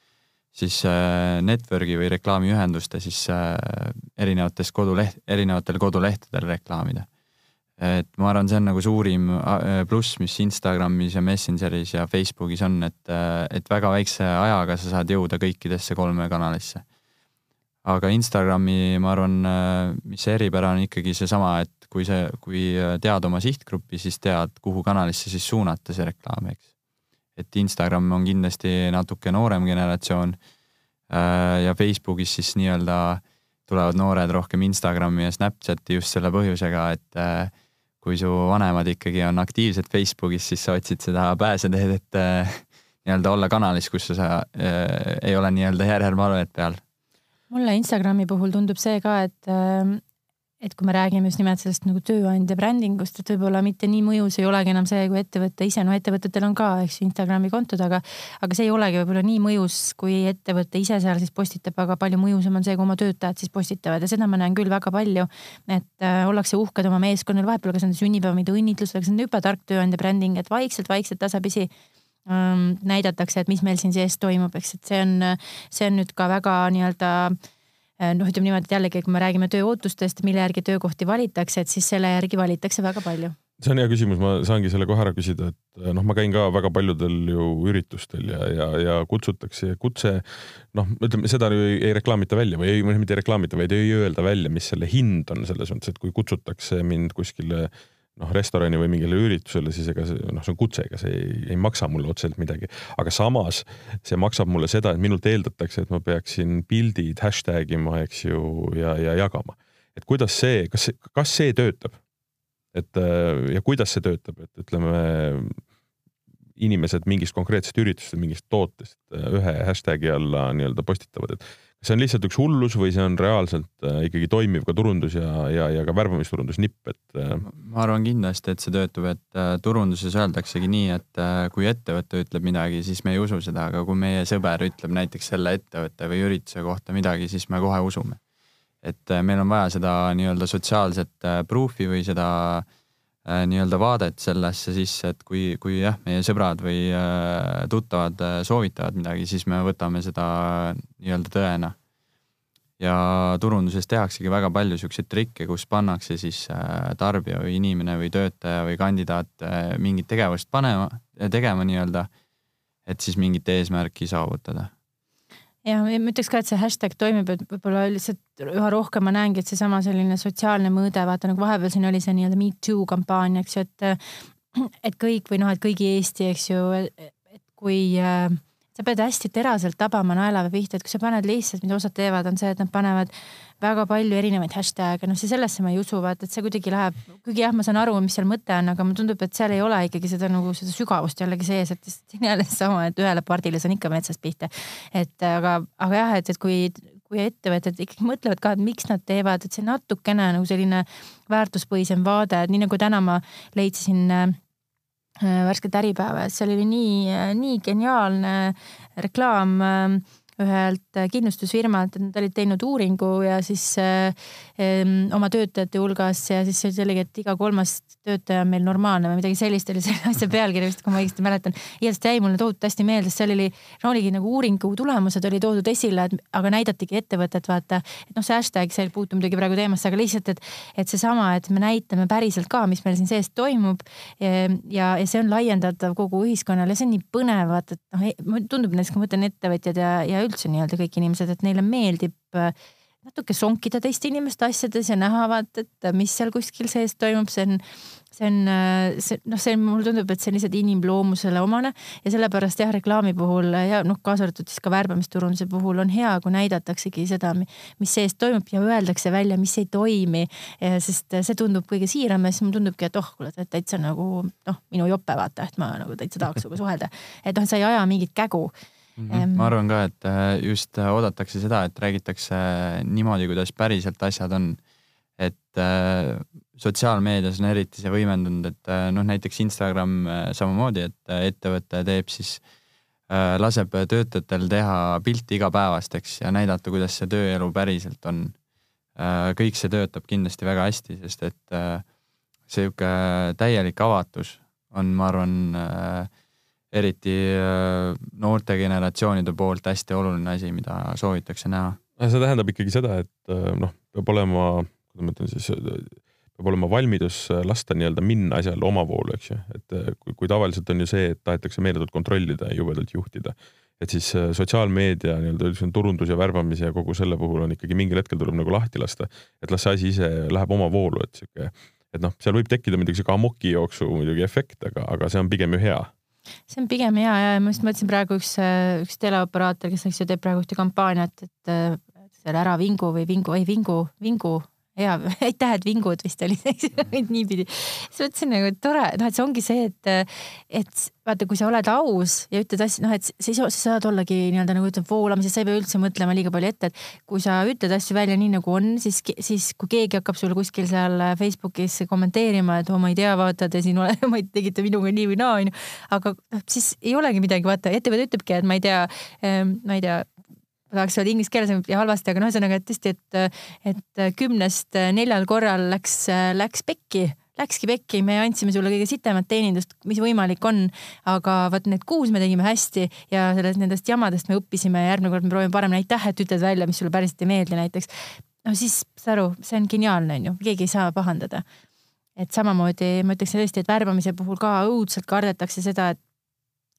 [SPEAKER 4] siis äh, network'i või reklaamiühenduste siis äh, erinevates koduleht, erinevatel kodulehtedel reklaamida. et ma arvan, see on nagu suurim äh, pluss, mis Instagramis ja Messengeris ja Facebookis on, et, et väga väikse ajaga sa saad jõuda kõikidesse kolme kanalisse. aga Instagrami, ma arvan, mis see eripära on ikkagi seesama, et kui see, kui tead oma sihtgruppi, siis tead, kuhu kanalisse siis suunata see reklaam, eks et Instagram on kindlasti natuke noorem generatsioon äh, ja Facebookis siis nii-öelda tulevad noored rohkem Instagrami ja Snapchati just selle põhjusega, et äh, kui su vanemad ikkagi on aktiivsed Facebookis, siis sa otsid seda pääseteed, et äh, nii-öelda olla kanalis, kus sa ei ole nii-öelda järelevalvet peal.
[SPEAKER 3] mulle Instagrami puhul tundub see ka, et et kui me räägime just nimelt sellest nagu tööandja brändingust, et võib-olla mitte nii mõjus ei olegi enam see, kui ettevõte ise, no ettevõtetel on ka, eks ju, Instagrami kontod, aga aga see ei olegi võib-olla nii mõjus, kui ettevõte ise seal siis postitab, aga palju mõjusam on see, kui oma töötajad siis postitavad ja seda ma näen küll väga palju. et äh, ollakse uhked oma meeskonnal, vahepeal kas nende sünnipäev, mida õnnitlused, see on jube tark tööandja bränding, et vaikselt-vaikselt tasapisi ähm, näidatakse, et mis meil siin sees toimub, eks, et see on, see on nüüd ka väga nii-öelda Äh, noh, ütleme niimoodi, et jällegi, kui me räägime tööootustest, mille järgi töökohti valitakse, et siis selle järgi valitakse väga palju.
[SPEAKER 2] See on hea küsimus, ma saangi selle kohe ära küsida, et äh, noh, ma käin ka väga paljudel ju üritustel ja, ja, ja kutsutakse ja kutse noh, ütleme seda ei, ei reklaamita välja või ei, mitte ei reklaamita, vaid ei öelda välja, mis selle hind on selles mõttes, et kui kutsutakse mind kuskile äh, noh, restorani või mingile üritusele, siis ega see noh, see on kutse, ega see ei, ei maksa mulle otseselt midagi. aga samas see maksab mulle seda, et minult eeldatakse, et ma peaksin pildid hashtag ima, eks ju, ja, ja jagama. et kuidas see, kas, kas see töötab? et ja kuidas see töötab, et ütleme, inimesed mingist konkreetsest üritusest, mingist tootest ühe hashtag'i alla nii-öelda postitavad, et see on lihtsalt üks hullus või see on reaalselt äh, ikkagi toimiv ka turundus ja, ja, ja ka värbamisturundus nipp, et äh...?
[SPEAKER 4] ma arvan kindlasti, et see töötab, et äh, turunduses öeldaksegi nii, et kui ettevõte ütleb midagi, siis me ei usu seda, aga kui meie sõber ütleb näiteks selle ettevõtte või ürituse kohta midagi, siis me kohe usume. et meil on vaja seda nii-öelda sotsiaalset proof'i või seda äh, nii-öelda vaadet sellesse sisse, et kui, kui jah, meie sõbrad või äh, tuttavad äh, soovitavad midagi, siis me võtame seda nii-öelda tõena. Ja turunduses tehaksegi väga palju siukseid trikke, kus pannakse siis äh, tarbija või inimene või töötaja või kandidaat äh, mingit tegevust panema, tegema nii-öelda, et siis mingit eesmärki saavutada
[SPEAKER 3] ja ma ütleks ka, et see hashtag toimib, et võib-olla lihtsalt üha rohkem ma näengi, et seesama selline sotsiaalne mõõde, vaata nagu vahepeal siin oli see nii-öelda Me Too kampaania, eks ju, et et kõik või noh, et kõigi Eesti, eks ju, et kui äh, sa pead hästi teraselt tabama naelapea pihta, et kui sa paned lihtsalt, mida osad teevad, on see, et nad panevad väga palju erinevaid hashtag'e, noh, see sellesse ma ei usu, vaata, et see kuidagi läheb, kuigi jah, ma saan aru, mis seal mõte on, aga mulle tundub, et seal ei ole ikkagi seda nagu seda sügavust jällegi sees, et siin jälle sama, et ühele pardile saan ikka metsast pihta. et aga, aga jah, et, et kui, kui ettevõtted ikkagi mõtlevad ka, et miks nad teevad, et see natukene nagu selline väärtuspõhisem vaade, nii nagu täna ma leidsin äh, värsket Äripäeva, et seal oli nii, nii geniaalne reklaam äh, ühelt kindlustusfirmalt, et nad olid teinud uuringu ja siis äh, oma töötajate hulgas ja siis see oligi, et iga kolmas töötaja on meil normaalne või midagi sellist oli selle asja pealkiri vist, kui ma õigesti mäletan. igatahes jäi mulle tohutult hästi meelde, seal oli, no oligi nagu uuringu tulemused oli toodud esile, et aga näidatigi ettevõtet, vaata. et noh, see hashtag, see ei puutu muidugi praegu teemasse, aga lihtsalt, et, et seesama, et me näitame päriselt ka, mis meil siin sees toimub. ja, ja see on laiendatav kogu ühiskonnale, see on nii põnev, vaata, et noh, e-, tundub näiteks, kui ma mõtlen ettevõtjad ja, ja üldse nii-öelda kõik inimesed, et neile meeldib äh, natuke sonkida teiste inimeste asjades ja näha vaata, et mis seal kuskil sees toimub, see on, see on, see noh, see mulle tundub, et see on lihtsalt inimloomusele omane ja sellepärast jah, reklaami puhul ja noh, kaasa arvatud siis ka värbamisturunduse puhul on hea, kui näidataksegi seda, mis sees toimub ja öeldakse välja, mis ei toimi. sest see tundub kõige siiram ja siis mulle tundubki, et oh, kuule, sa oled täitsa nagu noh, minu jope vaata, et ma nagu täitsa tahaks sinuga suhelda. et noh, sa ei aja mingit kägu
[SPEAKER 4] mm. -hmm. ma arvan ka, et äh, just äh, oodatakse seda, et räägitakse äh, niimoodi, kuidas päriselt asjad on. et äh, sotsiaalmeedias on eriti see võimendunud, et noh, näiteks Instagram samamoodi, et ettevõte teeb siis äh,, laseb töötajatel teha pilti igapäevast, eks, ja näidata, kuidas see tööelu päriselt on äh,. kõik see töötab kindlasti väga hästi, sest et äh, sihuke täielik avatus on, ma arvan äh,, eriti äh, noorte generatsioonide poolt hästi oluline asi, mida soovitakse näha.
[SPEAKER 2] see tähendab ikkagi seda, et äh, noh, peab olema, kuidas ma ütlen siis, peab olema valmidus lasta nii-öelda minna asjale omavoolu, eks ju, et äh, kui, kui tavaliselt on ju see, et tahetakse meeletult kontrollida ja jubedalt juhtida, et siis sotsiaalmeedia nii-öelda üldse turundus ja värbamise ja kogu selle puhul on ikkagi mingil hetkel tuleb nagu lahti lasta, et las see asi ise läheb oma voolu, et sihuke, et noh, seal võib tekkida muidugi sihuke amokijooksu muidugi efekt, aga, aga see on pigem ju hea
[SPEAKER 3] see on pigem hea ja ma just mõtlesin praegu üks, üks teleoperaator, kes eks ju teeb praegu ühte kampaaniat, et seal ära vingu või vingu, ei vingu, vingu hea, aitäh, et vingud vist oli niipidi. siis mõtlesin nagu, et tore, noh, et see ongi see, et, et vaata, kui sa oled aus ja ütled asju, noh, et sa, sa saad ollagi nii-öelda nagu ütleb voolamises, sa ei pea üldse mõtlema liiga palju ette, et kui sa ütled asju välja nii nagu on, siis, siis kui keegi hakkab sulle kuskil seal Facebookis kommenteerima, et oo, ma ei tea, vaata, te siin ole, ma ei tegite minuga nii või naa, onju. aga noh, siis ei olegi midagi, vaata, ettevõte ütlebki, et ma ei tea, ma ei tea ma tahaks öelda inglise keeles ja halvasti, aga no ühesõnaga, et tõesti, et, et kümnest neljal korral läks, läks pekki läkski pekki, me andsime sulle kõige sitemat teenindust, mis võimalik on. aga vot need kuus me tegime hästi ja sellest, nendest jamadest me õppisime ja järgmine kord me proovime paremini, aitäh, et ütled välja, mis sulle päriselt ei meeldi näiteks. no siis saad aru, see on geniaalne, on ju, keegi ei saa pahandada. et samamoodi ma ütleks tõesti, et värbamise puhul ka õudselt kardetakse seda, et,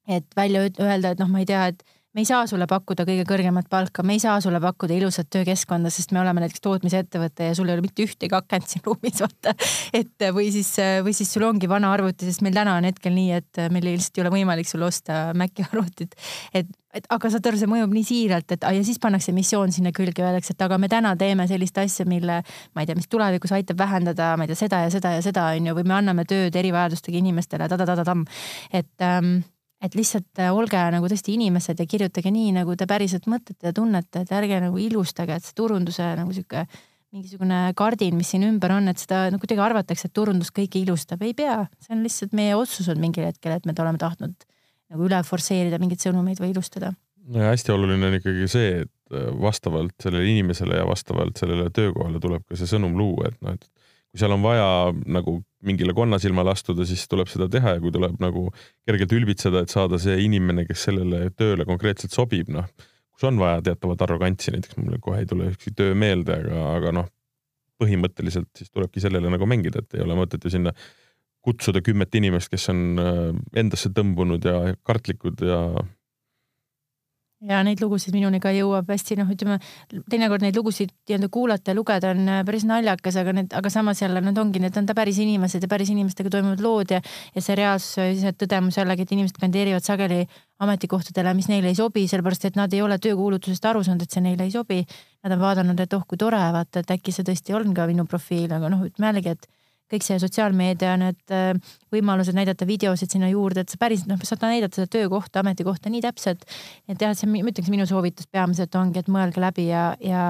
[SPEAKER 3] et välja öelda, et noh, ma ei tea, et me ei saa sulle pakkuda kõige kõrgemat palka, me ei saa sulle pakkuda ilusat töökeskkonda, sest me oleme näiteks tootmisettevõte ja sul ei ole mitte ühtegi akent siin ruumis, vaata. et või siis, või siis sul ongi vana arvuti, sest meil täna on hetkel nii, et meil lihtsalt ei ole võimalik sulle osta Maci arvutit. et, et aga saad aru, see mõjub nii siiralt, et ja siis pannakse missioon sinna külge, öeldakse, et aga me täna teeme sellist asja, mille ma ei tea, mis tulevikus aitab vähendada, ma ei tea, seda ja seda ja seda on ju, või me anname tööd erivajadustega inimestele ta-ta-ta-ta-tamm. et ähm, et lihtsalt äh, olge nagu tõesti inimesed ja kirjutage nii, nagu te päriselt mõtlete ja tunnete, et ärge nagu ilustage, et see turunduse nagu sihuke mingisugune kardin, mis siin ümber on, et seda nagu kuidagi arvatakse, et turundus kõike ilustab, ei pea, see on lihtsalt meie otsus olnud mingil hetkel, et me oleme tahtnud nagu üle forsseerida mingeid sõnumeid või ilustada.
[SPEAKER 2] no ja hästi oluline on ikkagi see, et äh, vastavalt sellele inimesele ja vastavalt sellele töökohale tuleb ka see sõnum luua, et noh, et kui seal on vaja nagu mingile konnasilmale astuda, siis tuleb seda teha ja kui tuleb nagu kergelt ülbitseda, et saada see inimene, kes sellele tööle konkreetselt sobib, noh, kus on vaja teatavat arrogantsi, näiteks mulle kohe ei tule ükski töö meelde, aga, aga noh, põhimõtteliselt siis tulebki sellele nagu mängida, et ei ole mõtet ju sinna kutsuda kümmet inimest, kes on äh, endasse tõmbunud ja kartlikud ja
[SPEAKER 3] ja neid lugusid minuni ka jõuab hästi noh, ütleme teinekord neid lugusid nii-öelda kuulata ja lugeda on äh, päris naljakas, aga need, aga samas jälle nad ongi, need on ta päris inimesed ja päris inimestega toimuvad lood ja, ja see reaalsus, see tõdemus jällegi, et inimesed kandideerivad sageli ametikohtadele, mis neile ei sobi, sellepärast et nad ei ole töökuulutusest aru saanud, et see neile ei sobi. Nad on vaadanud, et oh kui tore, vaata, et äkki see tõesti on ka minu profiil, aga noh, ütleme jällegi, et kõik see sotsiaalmeedia, need äh, võimalused näidata videosid sinna juurde, et sa päris noh, saad näidata seda töökohta, ametikohta nii täpselt. et jah, see, ma ütleks, minu soovitus peamiselt ongi, et mõelge läbi ja, ja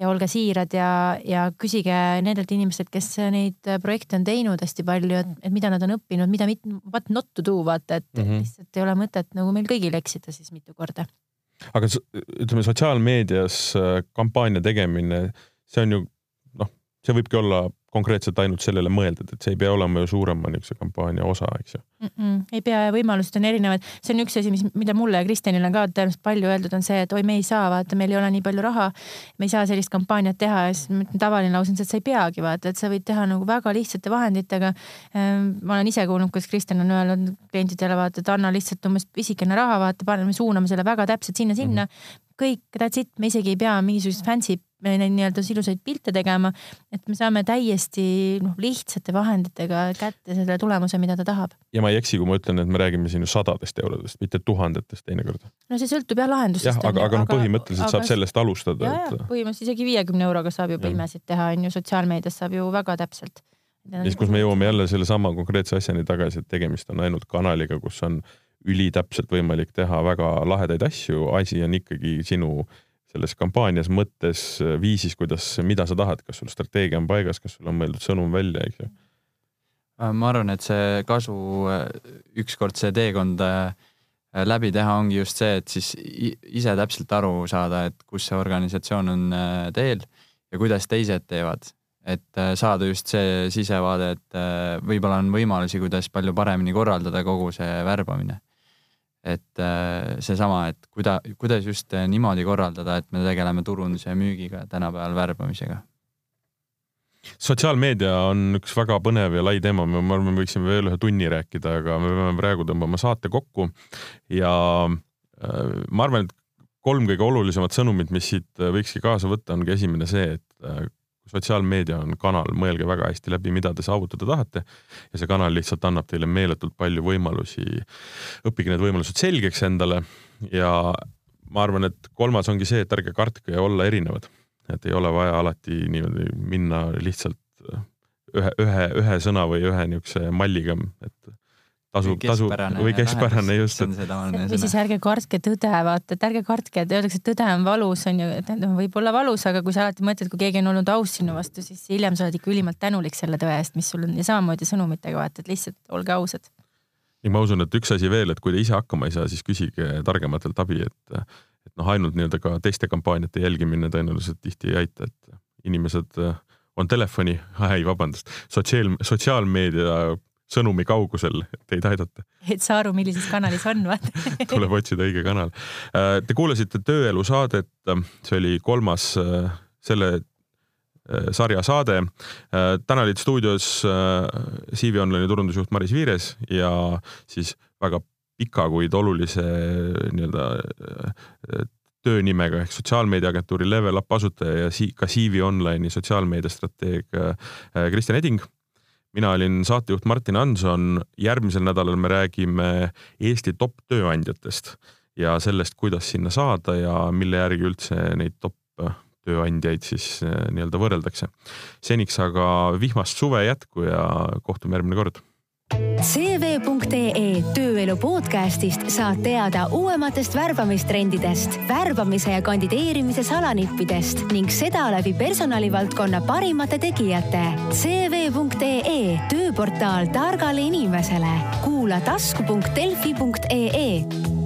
[SPEAKER 3] ja olge siirad ja, ja küsige nendelt inimestelt, kes neid projekte on teinud hästi palju, et, et mida nad on õppinud, mida mit, what not to do, vaata, et mm -hmm. lihtsalt ei ole mõtet nagu meil kõigil eksida siis mitu korda.
[SPEAKER 2] aga ütleme, sotsiaalmeedias äh, kampaania tegemine, see on ju noh, see võibki olla konkreetselt ainult sellele mõeldud, et see ei pea olema ju suurema niisuguse kampaania osa, eks ju
[SPEAKER 3] mm. -mm, ei pea ja võimalused on erinevad, see on üks asi, mis, mida mulle ja Kristjanile on ka tõenäoliselt palju öeldud, on see, et oi, me ei saa, vaata, meil ei ole nii palju raha. me ei saa sellist kampaaniat teha ja siis tavaline lause on see, et sa ei peagi vaata, et sa võid teha nagu väga lihtsate vahenditega. Ehm, ma olen ise kuulnud, kuidas Kristjan on öelnud klientidele vaata, et anna lihtsalt umbes pisikene raha, vaata, paneme, suuname selle väga täpselt sinna-sinna mm. -hmm kõik, that's it, me isegi ei pea mingisuguseid fancy nii-öelda ilusaid pilte tegema, et me saame täiesti noh, lihtsate vahenditega kätte selle tulemuse, mida ta tahab.
[SPEAKER 2] ja ma ei eksi, kui ma ütlen, et me räägime siin ju sadadest eurodest, mitte tuhandetest teinekord.
[SPEAKER 3] no see sõltub jah lahendusest.
[SPEAKER 2] jah, aga, aga noh, põhimõtteliselt aga, saab sellest alustada.
[SPEAKER 3] Et... põhimõtteliselt isegi viiekümne euroga saab juba imesid teha, on ju, sotsiaalmeedias saab ju väga täpselt.
[SPEAKER 2] siis, kus me jõuame jälle sellesama konkreetse asjani tagasi, et tegemist on ainult kanaliga, kus on ülitäpselt võimalik teha väga lahedaid asju, asi on ikkagi sinu selles kampaanias, mõttes, viisis, kuidas, mida sa tahad, kas sul strateegia on paigas, kas sul on mõeldud sõnum välja, eks ju.
[SPEAKER 4] Äh, ma arvan, et see kasu, äh, ükskord see teekond äh, läbi teha ongi just see, et siis ise täpselt aru saada, et kus see organisatsioon on teel ja kuidas teised teevad. et saada just see sisevaade, et võib-olla on võimalusi, kuidas palju paremini korraldada kogu see värbamine et äh, seesama, et kuida-, kuidas just äh, niimoodi korraldada, et me tegeleme turunduse ja müügiga, tänapäeval värbamisega.
[SPEAKER 2] sotsiaalmeedia on üks väga põnev ja lai teema, ma arvan, me võiksime veel ühe tunni rääkida, aga me peame praegu tõmbama saate kokku ja äh, ma arvan, et kolm kõige olulisemat sõnumit, mis siit võikski kaasa võtta, ongi esimene see, et sotsiaalmeedia on kanal, mõelge väga hästi läbi, mida te saavutada tahate. Ja see kanal lihtsalt annab teile meeletult palju võimalusi. õppige need võimalused selgeks endale. Ja ma arvan, et kolmas ongi see, et ärge kartke olla erinevad, et ei ole vaja alati niimoodi minna lihtsalt ühe, ühe, ühe sõna või ühe niisuguse malliga, et tasub, tasub või keskpärane just.
[SPEAKER 3] või siis ärge kartke tõde, vaata, et ärge kartke, et öeldakse, et tõde on valus, on ju, et noh, võib olla valus, aga kui sa alati mõtled, kui keegi on olnud aus sinu vastu, siis hiljem sa oled ikka ülimalt tänulik selle tõe eest, mis sul on ja samamoodi sõnumitega vaata, et lihtsalt olge ausad.
[SPEAKER 2] ja ma usun, et üks asi veel, et kui te ise hakkama ei saa, siis küsige targematelt abi, et, et noh, ainult nii-öelda ka teiste kampaaniate jälgimine tõenäoliselt tihti ei aita, et inimesed on telefoni, ei vabandust, sotsiaal, sotsiaalmeedia sõnumi kaugusel teid aidata.
[SPEAKER 3] et saa aru, millises kanalis on, vaata
[SPEAKER 2] tuleb otsida õige kanal. Äh, te kuulasite Tööelu saadet, see oli kolmas äh, selle äh, sarja saade. täna olid stuudios CV Online'i turundusjuht Maris Viires ja siis väga pika, kuid olulise nii-öelda töönimega ehk sotsiaalmeediaagentuuri Level Up asutaja ja ka CV Online'i sotsiaalmeediastrateeg Kristjan Eding mina olin saatejuht Martin Hanson, järgmisel nädalal me räägime Eesti top tööandjatest ja sellest, kuidas sinna saada ja mille järgi üldse neid top tööandjaid siis eh, nii-öelda võrreldakse. seniks aga vihmast suve jätku ja kohtume järgmine kord
[SPEAKER 1] CV.ee tööelu podcastist saad teada uuematest värbamistrendidest, värbamise ja kandideerimise salanippidest ning seda läbi personalivaldkonna parimate tegijate. CV.ee tööportaal targale inimesele. kuula tasku.delfi.ee